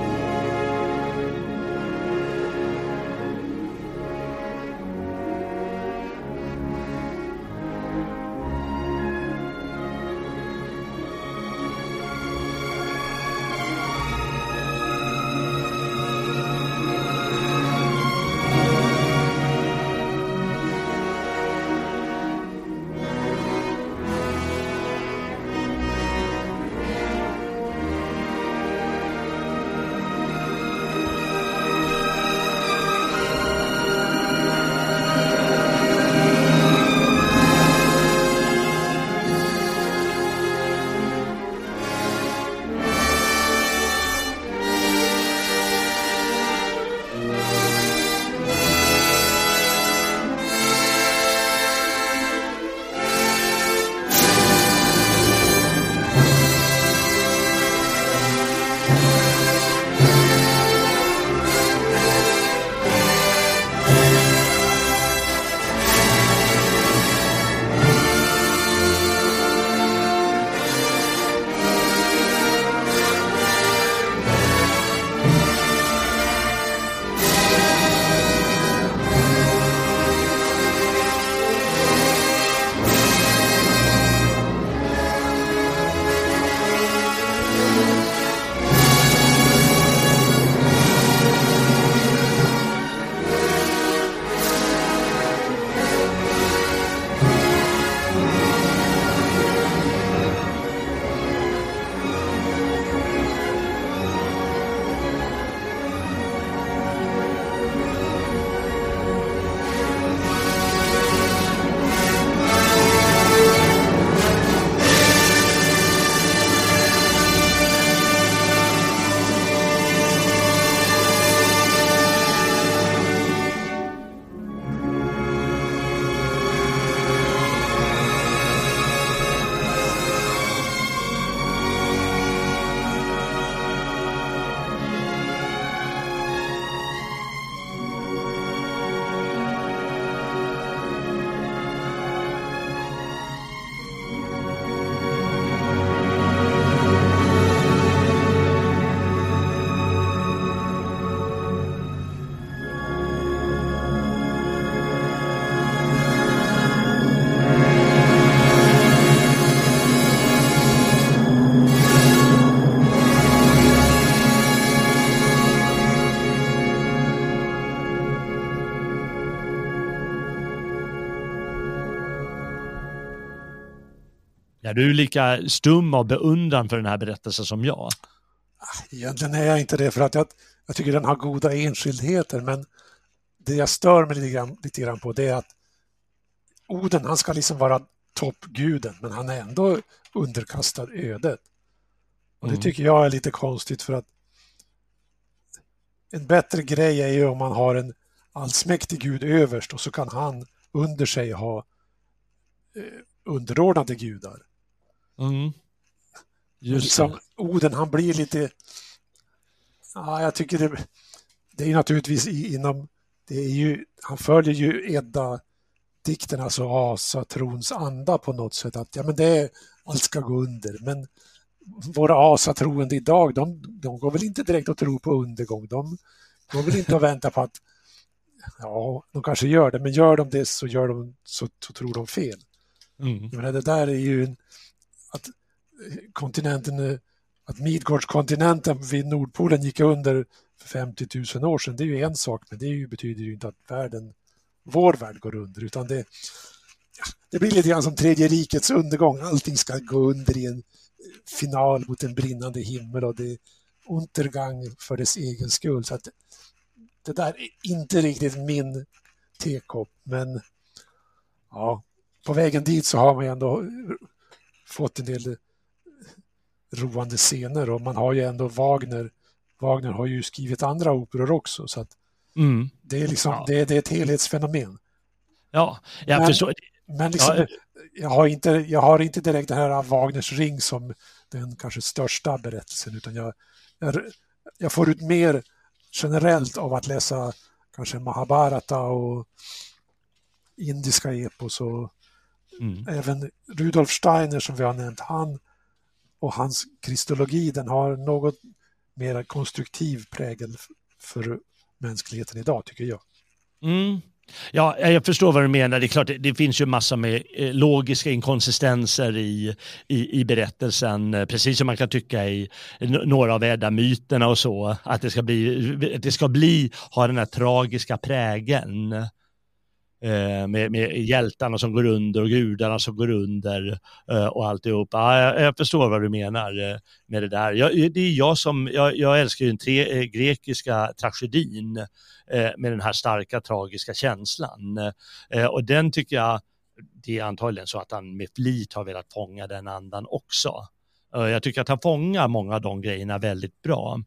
Är du lika stum av beundran för den här berättelsen som jag? Egentligen är jag inte det för att jag, jag tycker den har goda enskildheter men det jag stör mig lite grann, lite grann på det är att Oden, han ska liksom vara toppguden men han är ändå underkastad ödet. Och Det mm. tycker jag är lite konstigt för att en bättre grej är ju om man har en allsmäktig gud överst och så kan han under sig ha eh, underordnade gudar. Mm. Just liksom, Oden, han blir lite... Ja, jag tycker det, det är naturligtvis inom... Det är ju, han följer ju Edda dikten, alltså asatrons anda på något sätt. Att ja, men det är, allt ska gå under. Men våra asatroende idag, de, de går väl inte direkt att tro på undergång. De går väl inte att vänta på att Ja, de kanske gör det, men gör de det så, gör de, så, så tror de fel. Mm. menar, det där är ju en, att eh, kontinenten, eh, att Midgårdskontinenten vid Nordpolen gick under för 50 000 år sedan, det är ju en sak, men det ju, betyder ju inte att världen, vår värld går under, utan det, det blir lite grann som tredje rikets undergång. Allting ska gå under i en eh, final mot en brinnande himmel och det är untergang för dess egen skull. Så att det där är inte riktigt min tekopp, men ja, på vägen dit så har man ju ändå fått en del roande scener och man har ju ändå Wagner. Wagner har ju skrivit andra operor också så att mm. det är liksom ja. det, det, är ett helhetsfenomen. Ja, jag men, förstår. Men liksom, ja. jag, har inte, jag har inte direkt den här Wagners ring som den kanske största berättelsen utan jag, jag, jag får ut mer generellt av att läsa kanske Mahabharata och indiska epos och mm. även Rudolf Steiner som vi har nämnt, han och hans kristologi den har något mer konstruktiv prägel för mänskligheten idag tycker jag. Mm. Ja, jag förstår vad du menar. Det är klart, det finns ju massa med eh, logiska inkonsistenser i, i, i berättelsen, eh, precis som man kan tycka i några av Edda-myterna och så, att det ska bli, det ska bli, ha den här tragiska prägeln. Eh, med, med hjältarna som går under och gudarna som går under eh, och alltihop. Ja, jag, jag förstår vad du menar eh, med det där. Jag, det är jag som, jag, jag älskar ju den tre, grekiska tragedin med den här starka tragiska känslan. och den tycker jag, det är antagligen så att han med flit har velat fånga den andan också. Jag tycker att han fångar många av de grejerna väldigt bra.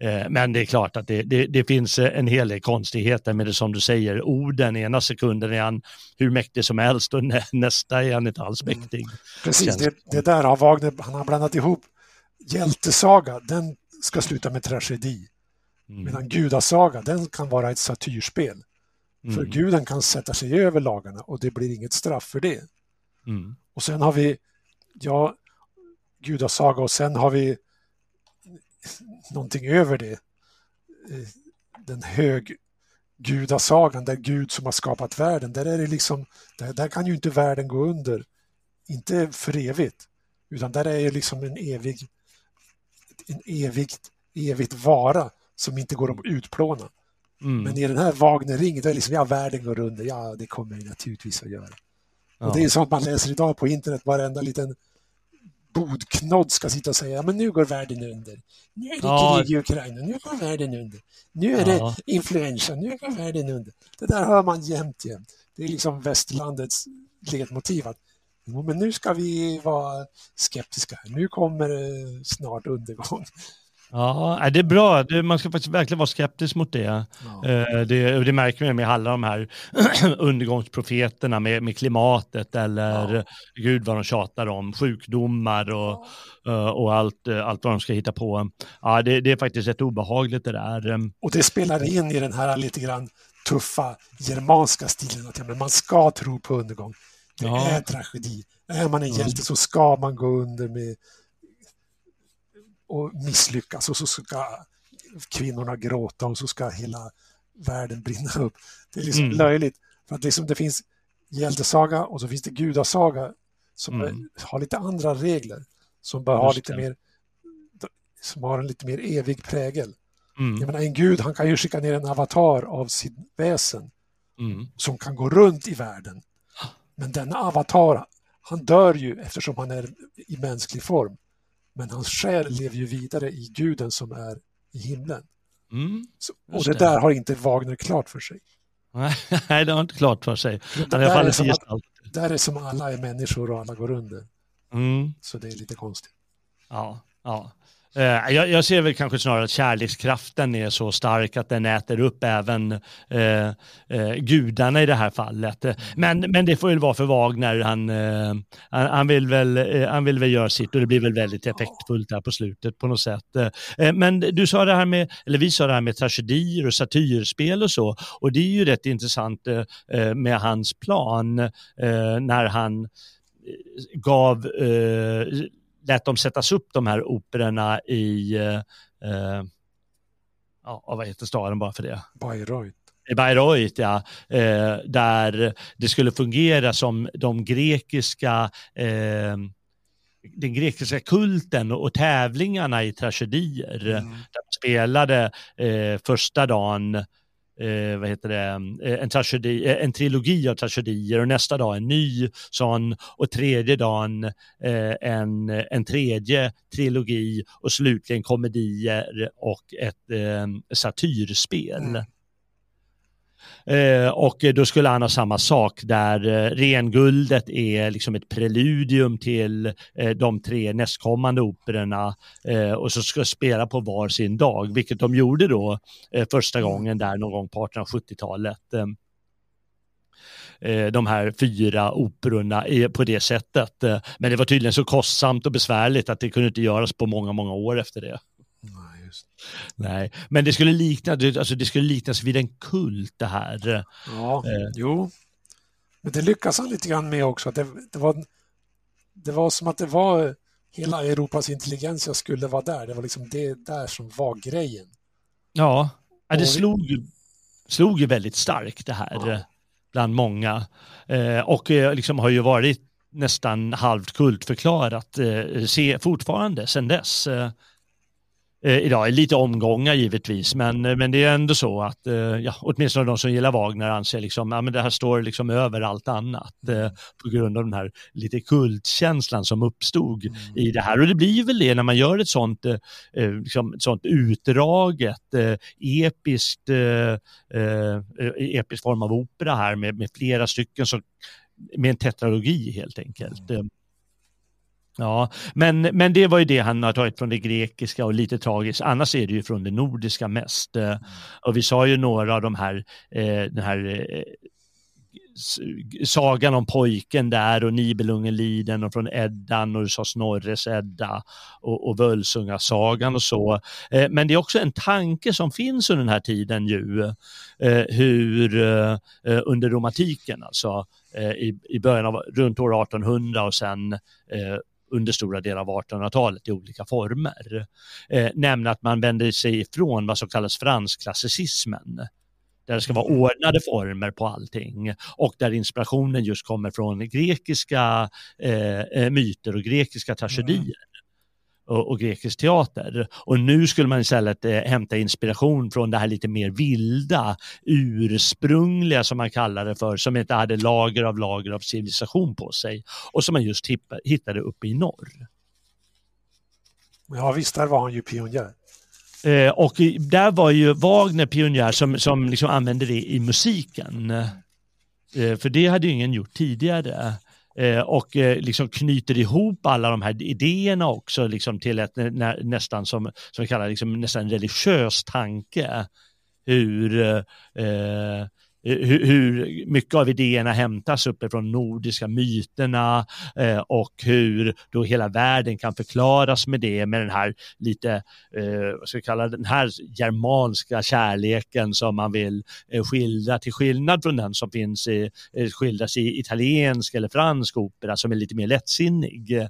Eh, men det är klart att det, det, det, finns en hel del konstigheter med det som du säger. Orden, ena sekunden är han hur mäktig som helst och nästa är han inte alls mm. mäktig. Mm. Precis, det, det, där har Wagner, han har blandat ihop hjältesaga, den ska sluta med tragedi. Mm. Medan gudasaga, den kan vara ett satyrspel. Mm. För guden kan sätta sig över lagarna och det blir inget straff för det. Mm. Och sen har vi, ja, gudasaga och sen har vi någonting över det. Den höggudasagan, där Gud som har skapat världen, där är det liksom, där, där kan ju inte världen gå under. Inte för evigt, utan där är det liksom en evig, en evigt, evigt vara som inte går att utplåna. Mm. Men i den här Wagner-ringen, där är liksom, ja, världen går under, ja, det kommer det naturligtvis att göra. Ja. Och det är sånt man läser idag på internet, varenda liten bodknodd ska sitta och säga men nu går världen under. Nu är det ja. krig i Ukraina, nu går världen under. Nu är ja. det influensa, nu går världen under. Det där hör man jämt, jämt. Det är liksom västlandets ledmotiv. Att, men nu ska vi vara skeptiska. Nu kommer det snart undergång. Ja, det är bra. Man ska faktiskt verkligen vara skeptisk mot det. Ja. Eh, det, det märker vi med alla de här undergångsprofeterna med, med klimatet eller ja. gud vad de tjatar om, sjukdomar och, ja. Eh, och allt, eh, allt vad de ska hitta på. Ja, det, det är faktiskt rätt obehagligt det där. Och det spelar in i den här lite grann tuffa germanska stilen att man ska tro på undergång. Det är tragedi. Är man en hjälte så ska man gå under med och misslyckas och så ska kvinnorna gråta och så ska hela världen brinna upp. Det är liksom mm. löjligt. För att liksom det finns hjältesaga och så finns det gudasaga som mm. har lite andra regler. Som bör ha lite mer som har en lite mer evig prägel. Mm. Jag menar, en gud han kan ju skicka ner en avatar av sitt väsen mm. som kan gå runt i världen. Men denna avatar, han dör ju eftersom han är i mänsklig form. Men hans själ lever ju vidare i guden som är i himlen. Mm, Så, och det, det, där har inte Wagner klart för sig. Nej, det har inte klart för sig. Det där, är som att, där är som alla är människor och alla går under. Mm. Så det är lite konstigt. Ja, ja. Eh, jag, jag, ser väl kanske snarare att kärlekskraften är så stark att den äter upp även eh, eh, gudarna i det här fallet. Men, men det får väl vara för Wagner. Han, eh, han, han, vill väl, eh, han vill väl göra sitt och det blir väl väldigt effektfullt där på slutet på något sätt. Eh, eh, men du sa det här med, eller vi sa det här med tragedier och satyrspel och så. Och det är ju rätt intressant eh, eh, med hans plan när han gav lät dem sättas upp de här operorna i, eh, eh, ja, vad heter staden bara för det? Bayreuth. I Bayreuth, ja. Eh, där det skulle fungera som de grekiska eh, den grekiska kulten och tävlingarna i tragedier. Mm. Där de spelade eh, första dagen eh, vad heter det, eh, en, tragedi, eh, en trilogi av tragedier och nästa dag en ny sån och tredje dagen eh, en, en tredje trilogi och slutligen komedier och ett eh, satyrspel. Mm. Eh, och då skulle han ha samma sak där eh, renguldet är liksom ett preludium till eh, de tre nästkommande operorna och så ska spela på var sin dag, vilket de gjorde då första mm. gången där någon gång på 1870-talet de här fyra operorna på det sättet. Men det var tydligen så kostsamt och besvärligt att det kunde inte göras på många, många år efter det. Nej, men det skulle, likna, alltså det skulle liknas vid en kult det här. Ja, eh. jo. Men det lyckas han lite grann med också. Det, det, var, det var som att det var hela Europas intelligens skulle vara där. Det var liksom det där som var grejen. Ja, det slog, slog ju väldigt starkt det här ja. bland många. Eh, och eh, liksom har ju varit nästan halvt kultförklarat eh, se, fortfarande sedan dess. Eh, eh, idag. Lite omgångar givetvis, men, eh, men det är ändå så att eh, ja, åtminstone de som gillar Wagner anser liksom, ja, men det här står liksom över allt annat eh, på grund av den här lite kultkänslan som uppstod mm. i det här. Och det blir väl det när man gör ett sånt, eh liksom, ett sånt utdraget, eh, episkt, episk form av opera här med, med flera stycken som med en tetralogi helt enkelt. Mm. Ja, men, men det var ju det han har tagit från det grekiska och lite tragiskt. Annars är det ju från det nordiska mest. Mm. Och vi sa ju några av de här, eh, den här eh, sagan om pojken där och Nibelungenliden och från Eddan och du sa Snorres Edda och, och Völsungasagan och så. Eh, men det är också en tanke som finns under den här tiden ju, eh, hur eh, under romantiken, alltså eh, i, i början av runt år 1800 och sen under stora delar av 1800-talet i olika former. Eh, nämligen att man vänder sig ifrån vad som kallas franskklassicismen där det ska vara ordnade former på allting och där inspirationen just kommer från grekiska eh, eh myter och grekiska tragedier och, och, grekisk teater. Och nu skulle man istället eh, hämta inspiration från det här lite mer vilda, ursprungliga som man kallar det för, som inte hade lager av lager av civilisation på sig och som man just hittade uppe i norr. Ja visst, där var han ju pionjär. Eh, och där var ju Wagner pionjär som, som liksom använde det i musiken. Eh, för det hade ju ingen gjort tidigare. Eh, och eh, liksom knyter ihop alla de här idéerna också liksom till ett nä, nästan som, som vi kallar liksom, nästan religiös tanke. Hur eh, hur, hur, mycket av idéerna hämtas uppifrån nordiska myterna eh, och hur då hela världen kan förklaras med det med den här lite, eh, vad ska vi kalla den här germanska kärleken som man vill eh, skildra till skillnad från den som finns i, eh, skildras i italiensk eller fransk opera som är lite mer lättsinnig. Mm.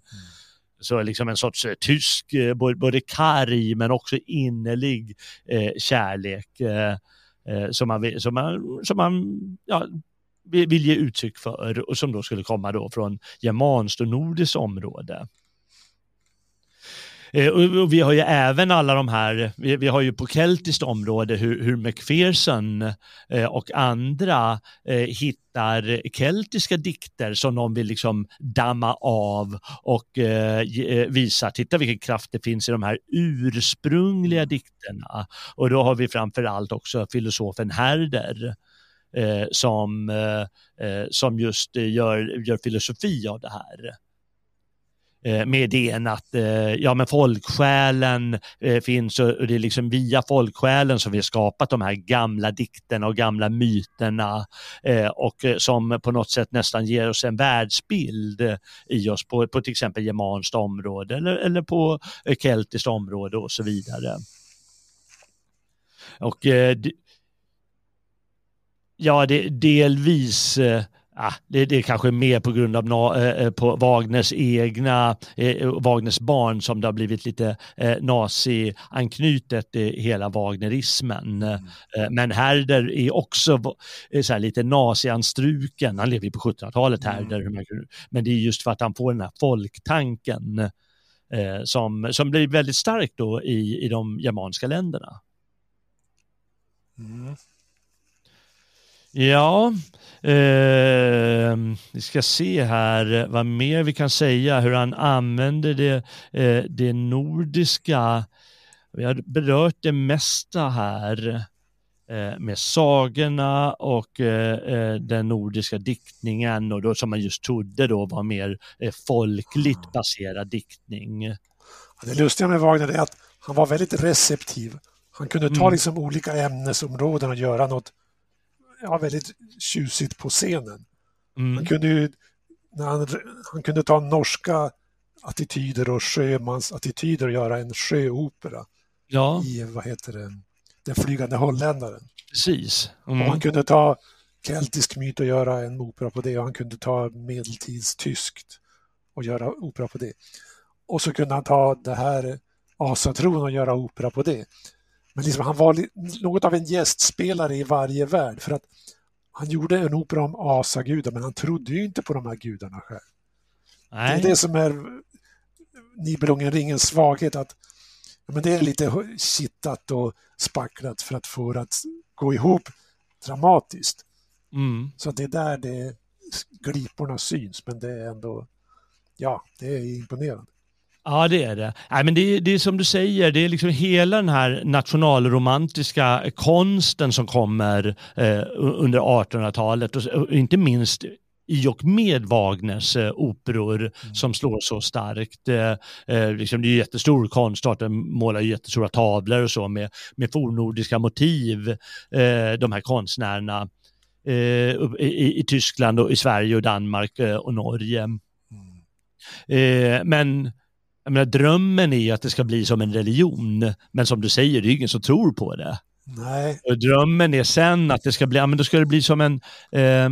Så liksom en sorts eh, tysk, eh, både karg men också innerlig eh, kärlek eh, eh, Eh, som man, som man, som man ja, vill ge uttryck för och som då skulle komma då från germanskt och nordiskt område. Eh, och vi har ju även alla de här, vi, har ju på keltiskt område hur, hur Macpherson eh, och andra eh, hittar keltiska dikter som de vill liksom damma av och eh, eh, visa, titta vilken kraft det finns i de här ursprungliga dikterna. Och då har vi framför allt också filosofen Herder. Eh, som, som just gör, gör filosofi av det här. Eh, med idén att eh, ja, men folksjälen eh, finns och det är liksom via folksjälen som vi har skapat de här gamla dikterna och gamla myterna eh, och eh, som på något sätt nästan ger oss en världsbild i oss på, på till exempel germanskt område eller, eller på keltiskt område och så vidare. Och ja, det, delvis ah, det, det är kanske mer på grund av äh, på Wagners egna, äh, Wagners barn som det har blivit lite äh, nazi-anknutet i hela Wagnerismen. Mm. men Herder är också så lite nazianstruken, han lever ju på 1700-talet Herder, mm. men det är just för att han får den här folktanken som, som blir väldigt stark då i, i de germanska länderna. Mm. Ja, eh, vi ska se här vad mer vi kan säga, hur han använder det, eh, det nordiska. Vi har berört det mesta här eh, med sagorna och eh, eh, den nordiska diktningen och då, som man just trodde då var mer eh, folkligt baserad diktning. Det lustiga med Wagner är att han var väldigt receptiv. Han kunde ta mm. liksom olika ämnesområden och göra något ja, väldigt tjusigt på scenen. Mm. Han, kunde ju, när han, han kunde ta norska attityder och sjömansattityder och göra en sjöopera ja. i, vad heter det, Den flygande holländaren. Precis. Mm. Och han kunde ta keltisk myt och göra en opera på det och han kunde ta medeltidstyskt och göra opera på det. Och så kunde han ta det här asatron och göra opera på det. Men liksom, han var något av en gästspelare i varje värld för att han gjorde en opera om asagudar men han trodde ju inte på de här gudarna själv. Nej. Det är det som är Nibelungen ringens svaghet att men det är lite kittat och spacklat för att få det att gå ihop dramatiskt. Mm. Så det är där det gliporna syns men det är ändå, ja, det är imponerande. Ja, det är det. Nej, men det, det är som du säger, det är liksom hela den här nationalromantiska konsten som kommer eh, under 1800-talet och, och, inte minst i och med Wagners eh, operor mm. som slår så starkt. Eh, eh liksom det är jättestor konstart, de målar jättestora tavlor och så med, med fornnordiska motiv, eh, de här konstnärerna eh, i, i, Tyskland och i Sverige och Danmark eh, och Norge. Mm. men jag menar, drömmen är ju att det ska bli som en religion, men som du säger, det är ingen som tror på det. Nej. Och drömmen är sen att det ska bli, ja men då ska det bli som en, eh,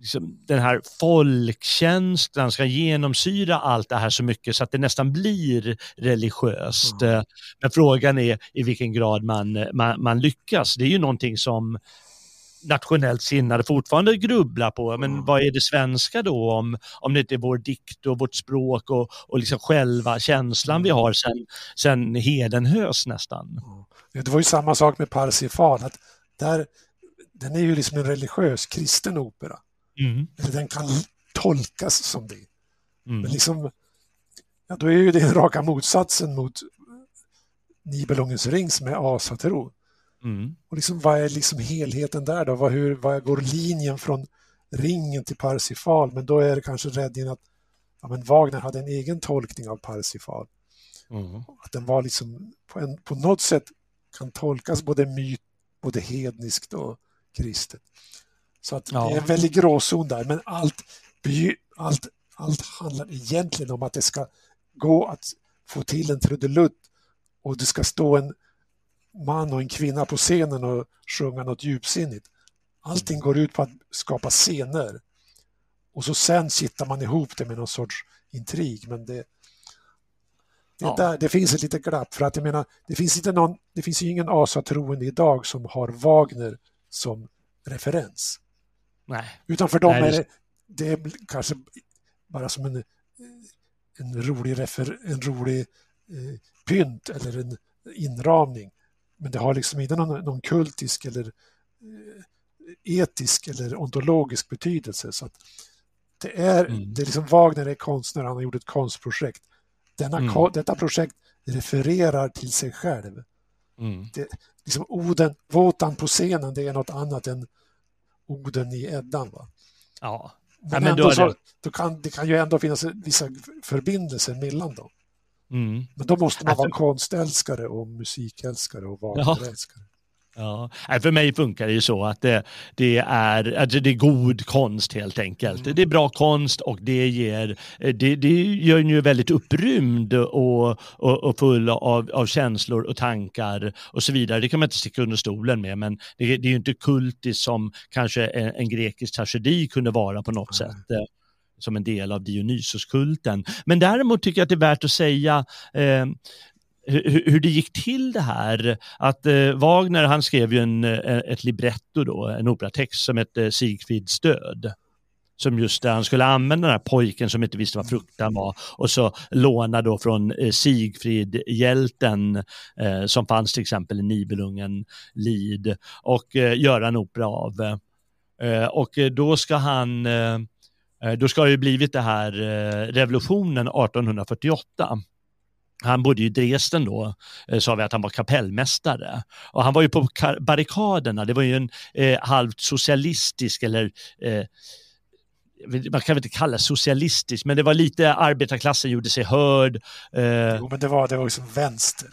liksom, den här folkkänslan ska genomsyra allt det här så mycket så att det nästan blir religiöst. Mm. Men frågan är i vilken grad man, man, man lyckas. Det är ju någonting som nationellt sinnade fortfarande grubblar på, men vad är det svenska då om, om det inte är vår dikt och vårt språk och, och liksom själva känslan vi har sen, sen hedenhös nästan. Det var ju samma sak med Parsifal, att där, den är ju liksom en religiös kristen opera. Mm. Den kan tolkas som det. Mm. Men liksom, ja, då är ju det raka motsatsen mot Nibelungens ring som är asatron. Mm. Och liksom, vad är liksom helheten där då? Vad, hur, vad går linjen från ringen till Parsifal? Men då är det kanske räddningen att ja, men Wagner hade en egen tolkning av Parsifal. Mm. Att den var liksom på, en, på något sätt kan tolkas både myt, både hedniskt och kristet. Så att ja. det är en väldigt gråzon där, men allt, allt, allt handlar egentligen om att det ska gå att få till en trudelutt och det ska stå en man och en kvinna på scenen och sjunga något djupsinnigt. Allting går ut på att skapa scener. Och så sen kittar man ihop det med någon sorts intrig. Men det, det, ja. där, det finns ett litet glapp för att jag menar, det finns, inte någon, det finns ju ingen asatroende idag som har Wagner som referens. Nej. Utan för dem Nej, är det, det är kanske bara som en, en rolig, refer, en rolig eh, pynt eller en inramning. Men det har liksom inte någon, någon kultisk eller eh, etisk eller ontologisk betydelse. Så det är, mm. det är liksom Wagner är konstnär, han har gjort ett konstprojekt. Denna, mm. Detta projekt refererar till sig själv. Mm. Det, liksom Oden, Våtan på scenen, det är något annat än Oden i Eddan. Va? Ja, Men, Ja, men då så, det- då kan, det kan ju ändå finnas vissa förbindelser mellan dem. Mm. Men då måste man Alltså- vara konstälskare och musikälskare och Wagnerälskare. Ja, för mig funkar det ju så att det, det, är, alltså det är god konst helt enkelt. Det är bra konst och det, ger, det, det gör ju väldigt upprymd och, och, och full av, av känslor och tankar och så vidare. Det kan man inte sticka under stolen med men det, det är ju inte kultiskt som kanske en, en grekisk tragedi kunde vara på något Nej. sätt. Som en del av Dionysoskulten. Men däremot tycker jag att det är värt att säga eh, hur, hur det gick till det här. Att eh, Wagner han skrev ju en, eh, ett libretto då, en operatext som hette eh, Sigfrids död. Som just där han skulle använda den här pojken som inte visste vad fruktan var och så låna då från eh, Sigfrid, hjälten eh, som fanns till exempel i Nibelungen Lid och eh, göra en opera av. Eh, och eh, då ska han, eh, Eh, då ska det ju blivit det här eh, revolutionen 1848 han bodde i Dresden då, eh, sa vi att han var kapellmästare. Och han var ju på barrikaderna, det var ju en eh, halvt socialistisk eller eh, man kan väl inte kalla det socialistisk, men det var lite arbetarklassen gjorde sig hörd. Eh, Jo, men det var, det var liksom vänster.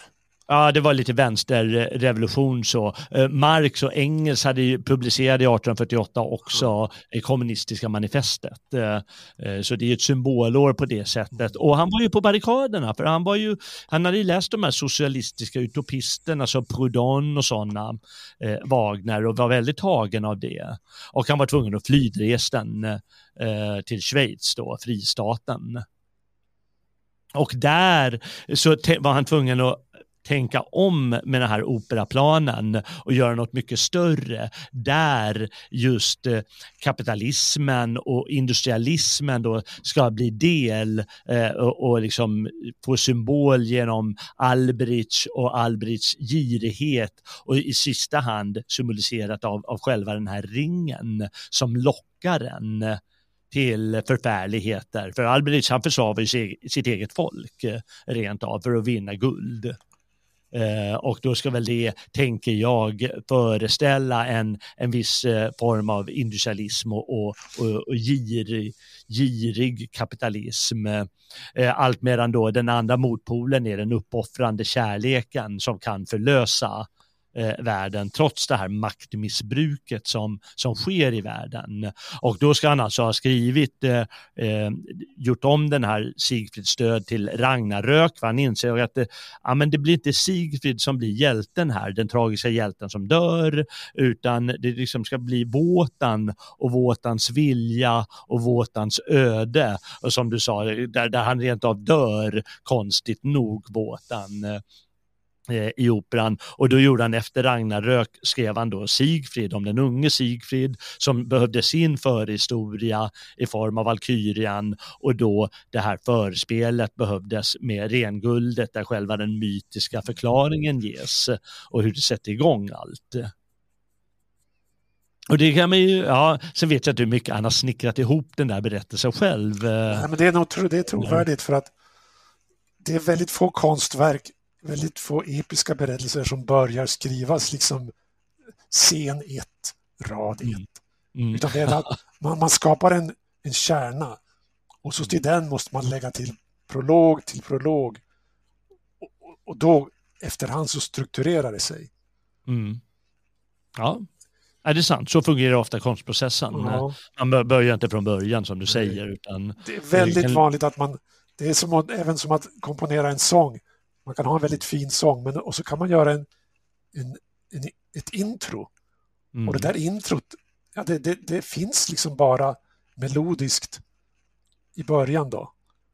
Ja, det var lite vänsterrevolution så. Eh, Marx och Engels hade publicerat i 1848 också det kommunistiska manifestet. Eh, eh, Så det är ett symbolår på det sättet. Och han var ju på barrikaderna, för han var ju, han hade ju läst de här socialistiska utopisterna, så Proudhon och sådana, Wagner, och var väldigt tagen av det. Och han var tvungen att fly Dresden till Schweiz då, fristaten. Och där så var han tvungen att tänka om med den här operaplanen och göra något mycket större där just eh, kapitalismen och industrialismen då ska bli del eh, och, liksom få symbol genom Albrich och Albrichs girighet och i sista hand symboliserat av, av själva den här ringen som lockar en till förfärligheter. För Albrecht han försvarar ju sitt eget folk eh, rent av för att vinna guld. Eh, och då ska väl det, tänker jag, föreställa en, en viss eh, form av industrialism och, och, och, och girig, girig kapitalism. Eh, allt medan då den andra motpolen är den uppoffrande kärleken som kan förlösa eh, världen trots det här maktmissbruket som, som sker i världen. Och då ska han alltså ha skrivit, eh, eh, gjort om den här Sigfrids död till Ragnarök, för han inser att det, ja, men det blir inte Sigfrid som blir hjälten här, den tragiska hjälten som dör, utan det liksom ska bli Våtan och Våtans vilja och Våtans öde. Och som du sa, där, där han rent av dör, konstigt nog, Våtan eh, i operan och då gjorde han efter Ragnarök skrev han då Sigfrid om den unge Sigfrid som behövde sin förhistoria i form av Valkyrian och då det här förspelet behövdes med renguldet där själva den mytiska förklaringen ges och hur det sätter igång allt. Och det kan man ju, ja, sen vet jag inte hur mycket han har snickrat ihop den där berättelsen själv. eh, Nej, men det är nog det är trovärdigt för att det är väldigt få konstverk, väldigt få episka berättelser som börjar skrivas liksom scen 1, rad 1. Mm. Utan det är att man, man skapar en, en kärna och så till den måste man lägga till prolog till prolog. Och, och- då efterhand så strukturerar det sig. Mm. Ja, är det sant? Så fungerar ofta konstprocessen. Ja. Man bör- börjar inte från början som du säger. Utan, Det är väldigt vanligt att man, det är som även som att komponera en sång. Man kan ha en väldigt fin sång men, och så kan man göra en, en, en, ett intro. mm. Och det där introt, ja, det, det, det finns liksom bara melodiskt i början då.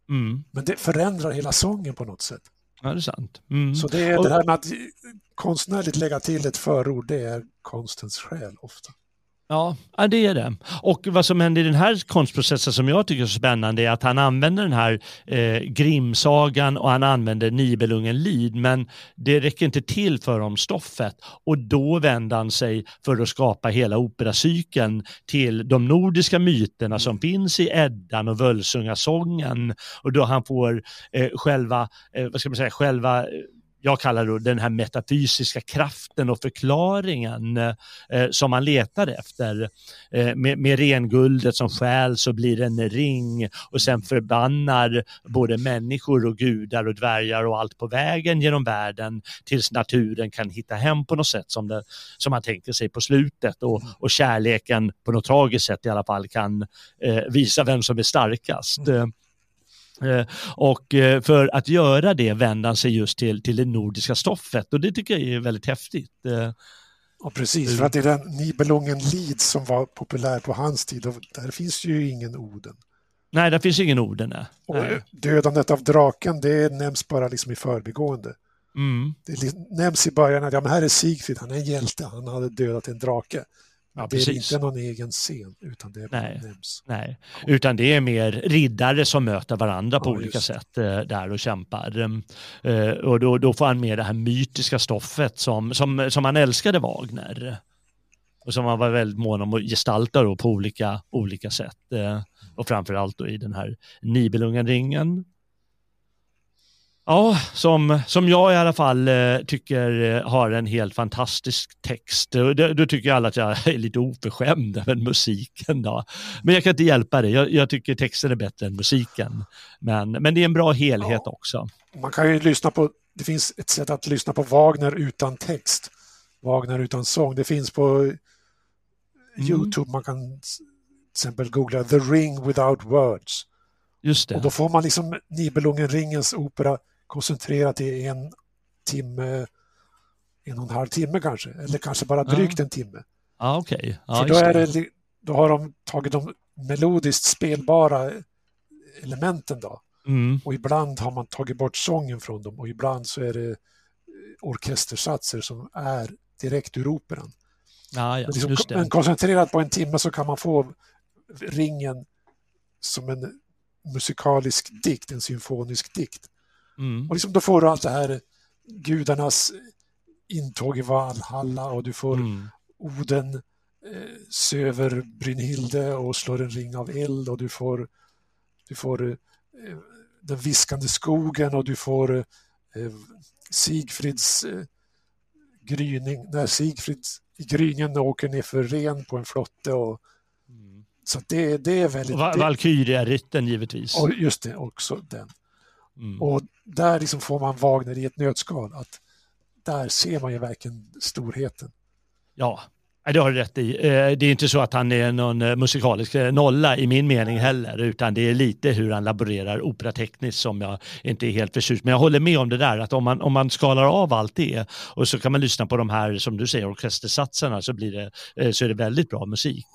mm. Men det förändrar hela sången på något sätt. Ja, det är sant. Mm. Så det, är det här med att konstnärligt lägga till ett förord, det är konstens själ ofta. Ja, det är det. Och vad som händer i den här konstprocessen som jag tycker är så spännande är att han använder den här eh, Grimsagan och han använder Nibelungen Lid, men det räcker inte till för om stoffet. Och då vänder han sig för att skapa hela operacykeln till de nordiska myterna som finns i Eddan och Völsungasången. Och då han får eh, själva, eh, vad ska man säga, själva jag kallar det den här metafysiska kraften och förklaringen eh, som man letar efter. Eh, med, med renguldet som skäl så blir det en ring och sen förbannar både människor och gudar och dvärgar och allt på vägen genom världen tills naturen kan hitta hem på något sätt som, det, som man tänker sig på slutet och, och kärleken på något tragiskt sätt i alla fall kan eh, visa vem som är starkast. Mm. Eh, och eh, för att göra det vänder han sig just till, till det nordiska stoffet och det tycker jag är väldigt häftigt. Eh, ja, precis, för att det är den Nibelungen Lid som var populär på hans tid och där finns ju ingen Oden. Nej, där finns ingen Oden. Nej. Och dödandet av draken, det nämns bara liksom i förbigående. Mm. Det nämns i början att ja, men här är Sigfrid, han är en hjälte, han hade dödat en drake. Ja, det är inte någon egen scen, utan det nej, nämns. Nej, utan det är mer riddare som möter varandra på ja, olika sätt eh, där och kämpar. Eh, och då, då får han med det här mytiska stoffet som, som, som han älskade Wagner. Och som han var väldigt mån om att gestalta då på olika, olika sätt. Eh, och framförallt då i den här Nibelungenringen Ja, som, som jag i alla fall eh, tycker eh, har en helt fantastisk text. Då, då tycker alla att jag är lite oförskämd över musiken. Då. Men jag kan inte hjälpa det. Jag, jag, tycker texten är bättre än musiken. Men, men det är en bra helhet ja. också. Man kan ju lyssna på, det finns ett sätt att lyssna på Wagner utan text. Wagner utan sång. Det finns på mm. Youtube. Man kan till exempel googla The Ring Without Words. Just det. Och då får man liksom Nibelungen-ringens opera koncentrerat i en timme, en och en halv timme kanske, eller kanske bara drygt en timme. Okej. Okay. då, är det, då har de tagit de melodiskt spelbara elementen då. Mm. Och ibland har man tagit bort sången från dem och ibland så är det orkestersatser som är direkt ur operan. Ja, ja, men, liksom, men koncentrerat på en timme så kan man få ringen som en musikalisk dikt, en symfonisk dikt. Mm. Och liksom då får du allt det här gudarnas intåg i Valhalla och du får mm. Oden eh, söver Brynhilde och slår en ring av eld och du får, du får eh, den viskande skogen och du får eh, Sigfrids eh, gryning, när Sigfrid i gryningen åker ner för ren på en flotte och mm. så det, det är väldigt... Valkyria-rytten givetvis. Och just det, också den. Mm. Och där liksom får man Wagner i ett nötskal. Att där ser man ju verkligen storheten. Ja, det har du rätt i. Eh, det är inte så att han är någon eh, musikalisk eh, nolla i min mening heller, utan det är lite hur han laborerar operatekniskt som jag inte är helt förtjust. Men jag håller med om det där, att om man, om man skalar av allt det och så kan man lyssna på de här, som du säger, orkestersatserna så, blir det, så är det väldigt bra musik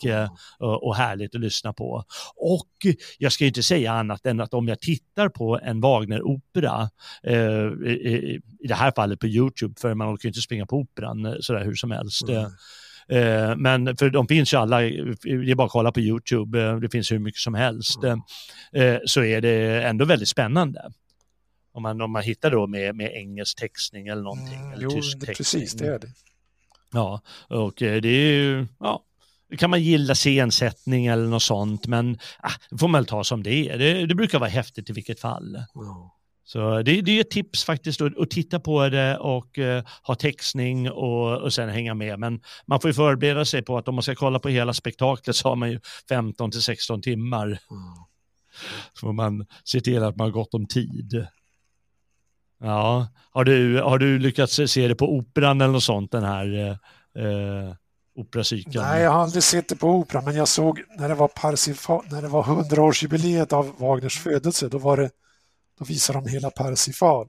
och härligt att lyssna på. Och jag ska inte säga annat än att om jag tittar på en Wagner-opera, i det här fallet på YouTube, för man orkar inte springa på operan sådär hur som helst, mm Eh, men för de finns ju alla, det är bara att kolla på YouTube, eh, det finns hur mycket som helst. Eh, så är det ändå väldigt spännande. Om man, om man hittar då med, med engelsk textning eller någonting. Mm, eller jo, tysk textning. precis det är det. Ja, och det är ju, ja, kan man gilla scensättning eller något sånt, men ah, får man väl ta som det är. Det, det brukar vara häftigt i vilket fall. Mm. Så det, det är ett tips faktiskt att, att titta på det och uh, ha textning och, och sen hänga med. Men man får ju förbereda sig på att om man ska kolla på hela spektaklet så har man ju 15 till 16 timmar. Mm. Så får man se till att man har gott om tid. Ja, har du, har du lyckats se det på operan eller något sånt den här uh, operacykeln? Nej, jag har aldrig sett det på operan, men jag såg när det var Parsifal, när det var 100-årsjubileet av Wagners födelse, då var det då visade de hela Parsifal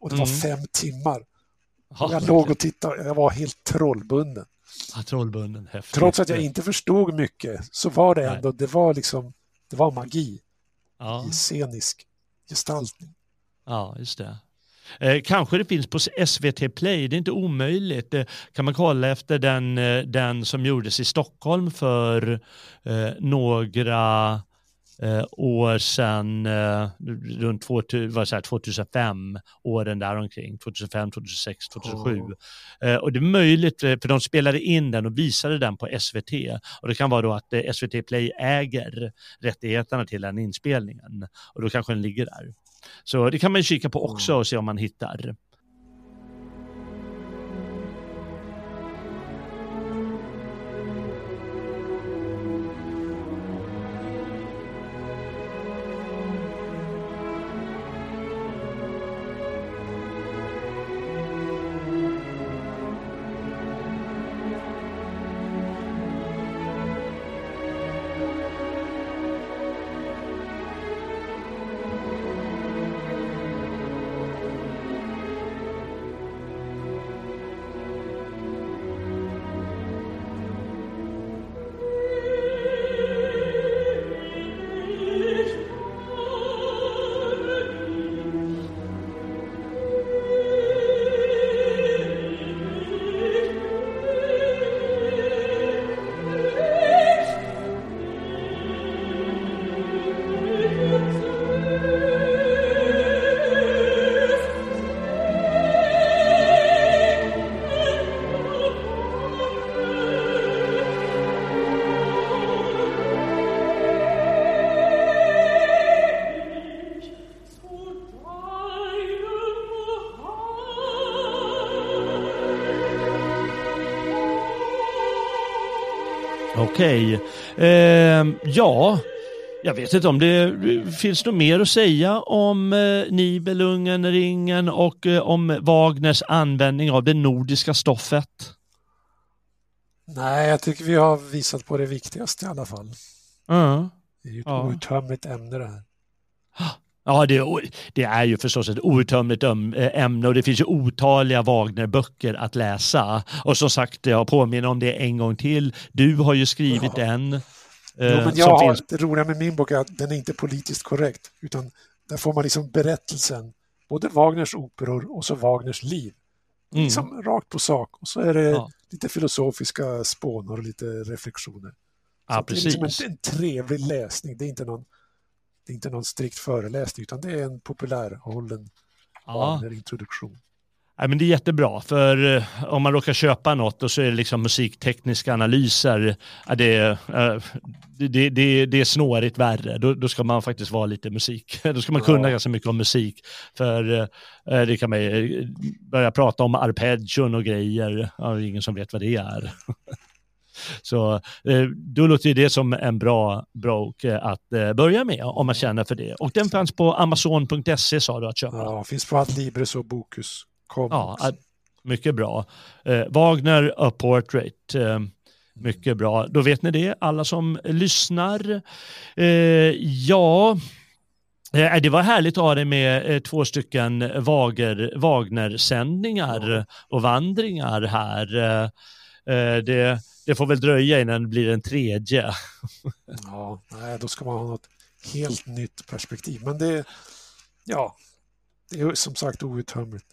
och det var mm. fem timmar. Ja, jag låg och tittade, jag var helt trollbunden. Ja, trollbunden, häftigt. Trots att jag inte förstod mycket så var det ändå, Nej. det var liksom, det var magi ja. i scenisk gestaltning. Ja, just det. Eh, kanske det finns på SVT Play, det är inte omöjligt. Eh, kan man kolla efter den, eh, den som gjordes i Stockholm för eh, några eh, år sedan, eh, runt 2000, vad säger, 2005, åren där omkring, 2005, 2006, 2007. Oh. Eh, och det är möjligt, eh, för de spelade in den och visade den på SVT. Och det kan vara då att eh, SVT Play äger rättigheterna till den inspelningen. Och då kanske den ligger där. Så det kan man kika på också och se om man hittar. Okej. Eh, ja, jag vet inte om det finns något mer att säga om eh, Nibelungen, ringen och eh, om Wagners användning av det nordiska stoffet. Nej, jag tycker vi har visat på det viktigaste i alla fall. Mm. Det är ju ett Ja. outtömligt ämne det här. Ja, det, är- det är ju förstås ett outtömligt öm- eh, ämne och det finns ju otaliga Wagner-böcker att läsa. Och som sagt, jag påminner om det en gång till. Du har ju skrivit Ja. en. eh, Jo, men som jag finns- det roliga med min bok är att den är inte politiskt korrekt, utan där får man liksom berättelsen, både Wagners operor och så Wagners liv. Mm. Liksom rakt på sak. Och så är det Ja. lite filosofiska spånor och lite reflektioner. Ja, att det är liksom precis. en, en trevlig läsning. Det är inte någon, det är inte någon strikt föreläsning, utan det är en populärhållen Ja. Wagner-introduktion. Ja, men det är jättebra, för eh, om man råkar köpa något och så är det liksom musiktekniska analyser, ja, det, är, eh, det, det, det, det är snårigt värre. Då, då ska man faktiskt vara lite musik. Då ska man kunna Ja. ganska mycket om musik. För eh, det kan man börja prata om arpeggion och grejer. Ja, det är ingen som vet vad det är. Så eh, då låter det som en bra bok eh, att eh, börja med om man känner för det. Och den fanns på amazon.se sa du att köpa. Ja, finns på allt Libris och Bokus. Ja, mycket bra. Wagner, A Portrait. Mycket bra. Då vet ni det, alla som lyssnar. Eh, ja, eh, det var härligt att ha dig med eh, två stycken Wagner-sändningar och vandringar här. Eh, det, det får väl dröja innan det blir en tredje. Ja, nej, då ska man ha något helt nytt perspektiv. Men det, ja, det är som sagt outtömligt.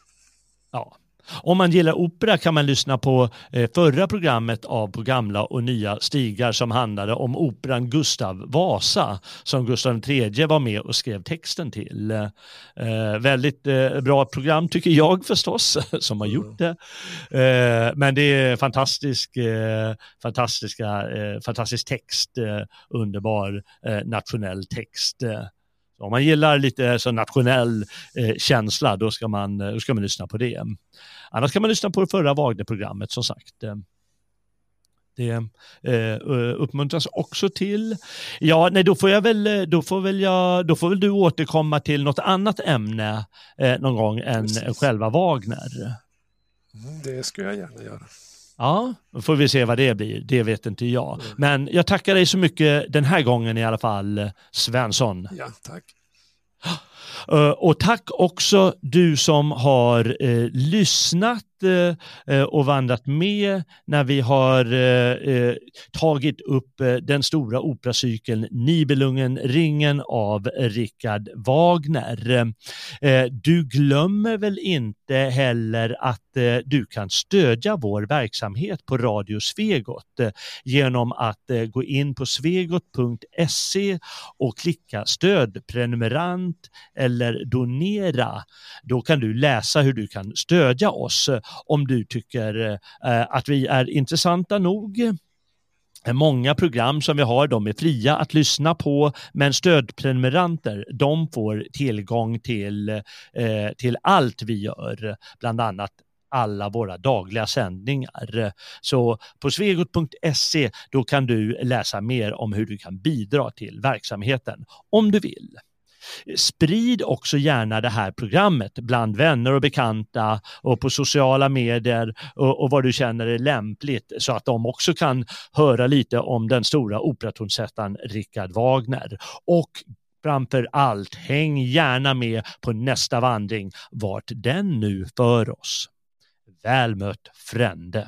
Ja. Om man gillar opera kan man lyssna på eh, förra programmet av På gamla och nya stigar som handlade om operan Gustav Vasa som Gustav III var med och skrev texten till. Eh, väldigt eh, bra program tycker jag förstås som har gjort det. Eh, men det är fantastisk, eh, fantastiska, eh, fantastisk text, underbar nationell text. Om man gillar lite så nationell eh, känsla, då ska, man, eh, då ska man lyssna på det. Annars kan man lyssna på det förra Wagner-programmet som sagt. Eh, Det eh, uppmuntras också till. Ja, nej, då får jag väl, då får väl jag, då får väl du återkomma till något annat ämne eh, någon gång än Precis. själva Wagner. Mm, det ska jag gärna göra. Ja, då får vi se vad det blir. Det vet inte jag. Men jag tackar dig så mycket den här gången i alla fall, Svensson. Ja, tack. Eh, Och tack också du som har eh, lyssnat Eh, eh, och vandrat med när vi har eh, tagit upp den stora operacykeln Nibelungen ringen av Richard Wagner. Du glömmer väl inte heller att du kan stödja vår verksamhet på Radio Svegot genom att gå in på svegot.se och klicka stödprenumerant eller donera. Då kan du läsa hur du kan stödja oss om du tycker eh, att vi är intressanta nog. Många program som vi har, de är fria att lyssna på, men stödprenumeranter, de får tillgång till, eh, till allt vi gör, bland annat alla våra dagliga sändningar. Så på svegot.se då kan du läsa mer om hur du kan bidra till verksamheten om du vill. Sprid också gärna det här programmet bland vänner och bekanta och på sociala medier och, och vad du känner är lämpligt så att de också kan höra lite om den stora operatonsättaren Richard Wagner. Och framför allt, häng gärna med på nästa vandring, vart den nu för oss. Väl mött frände.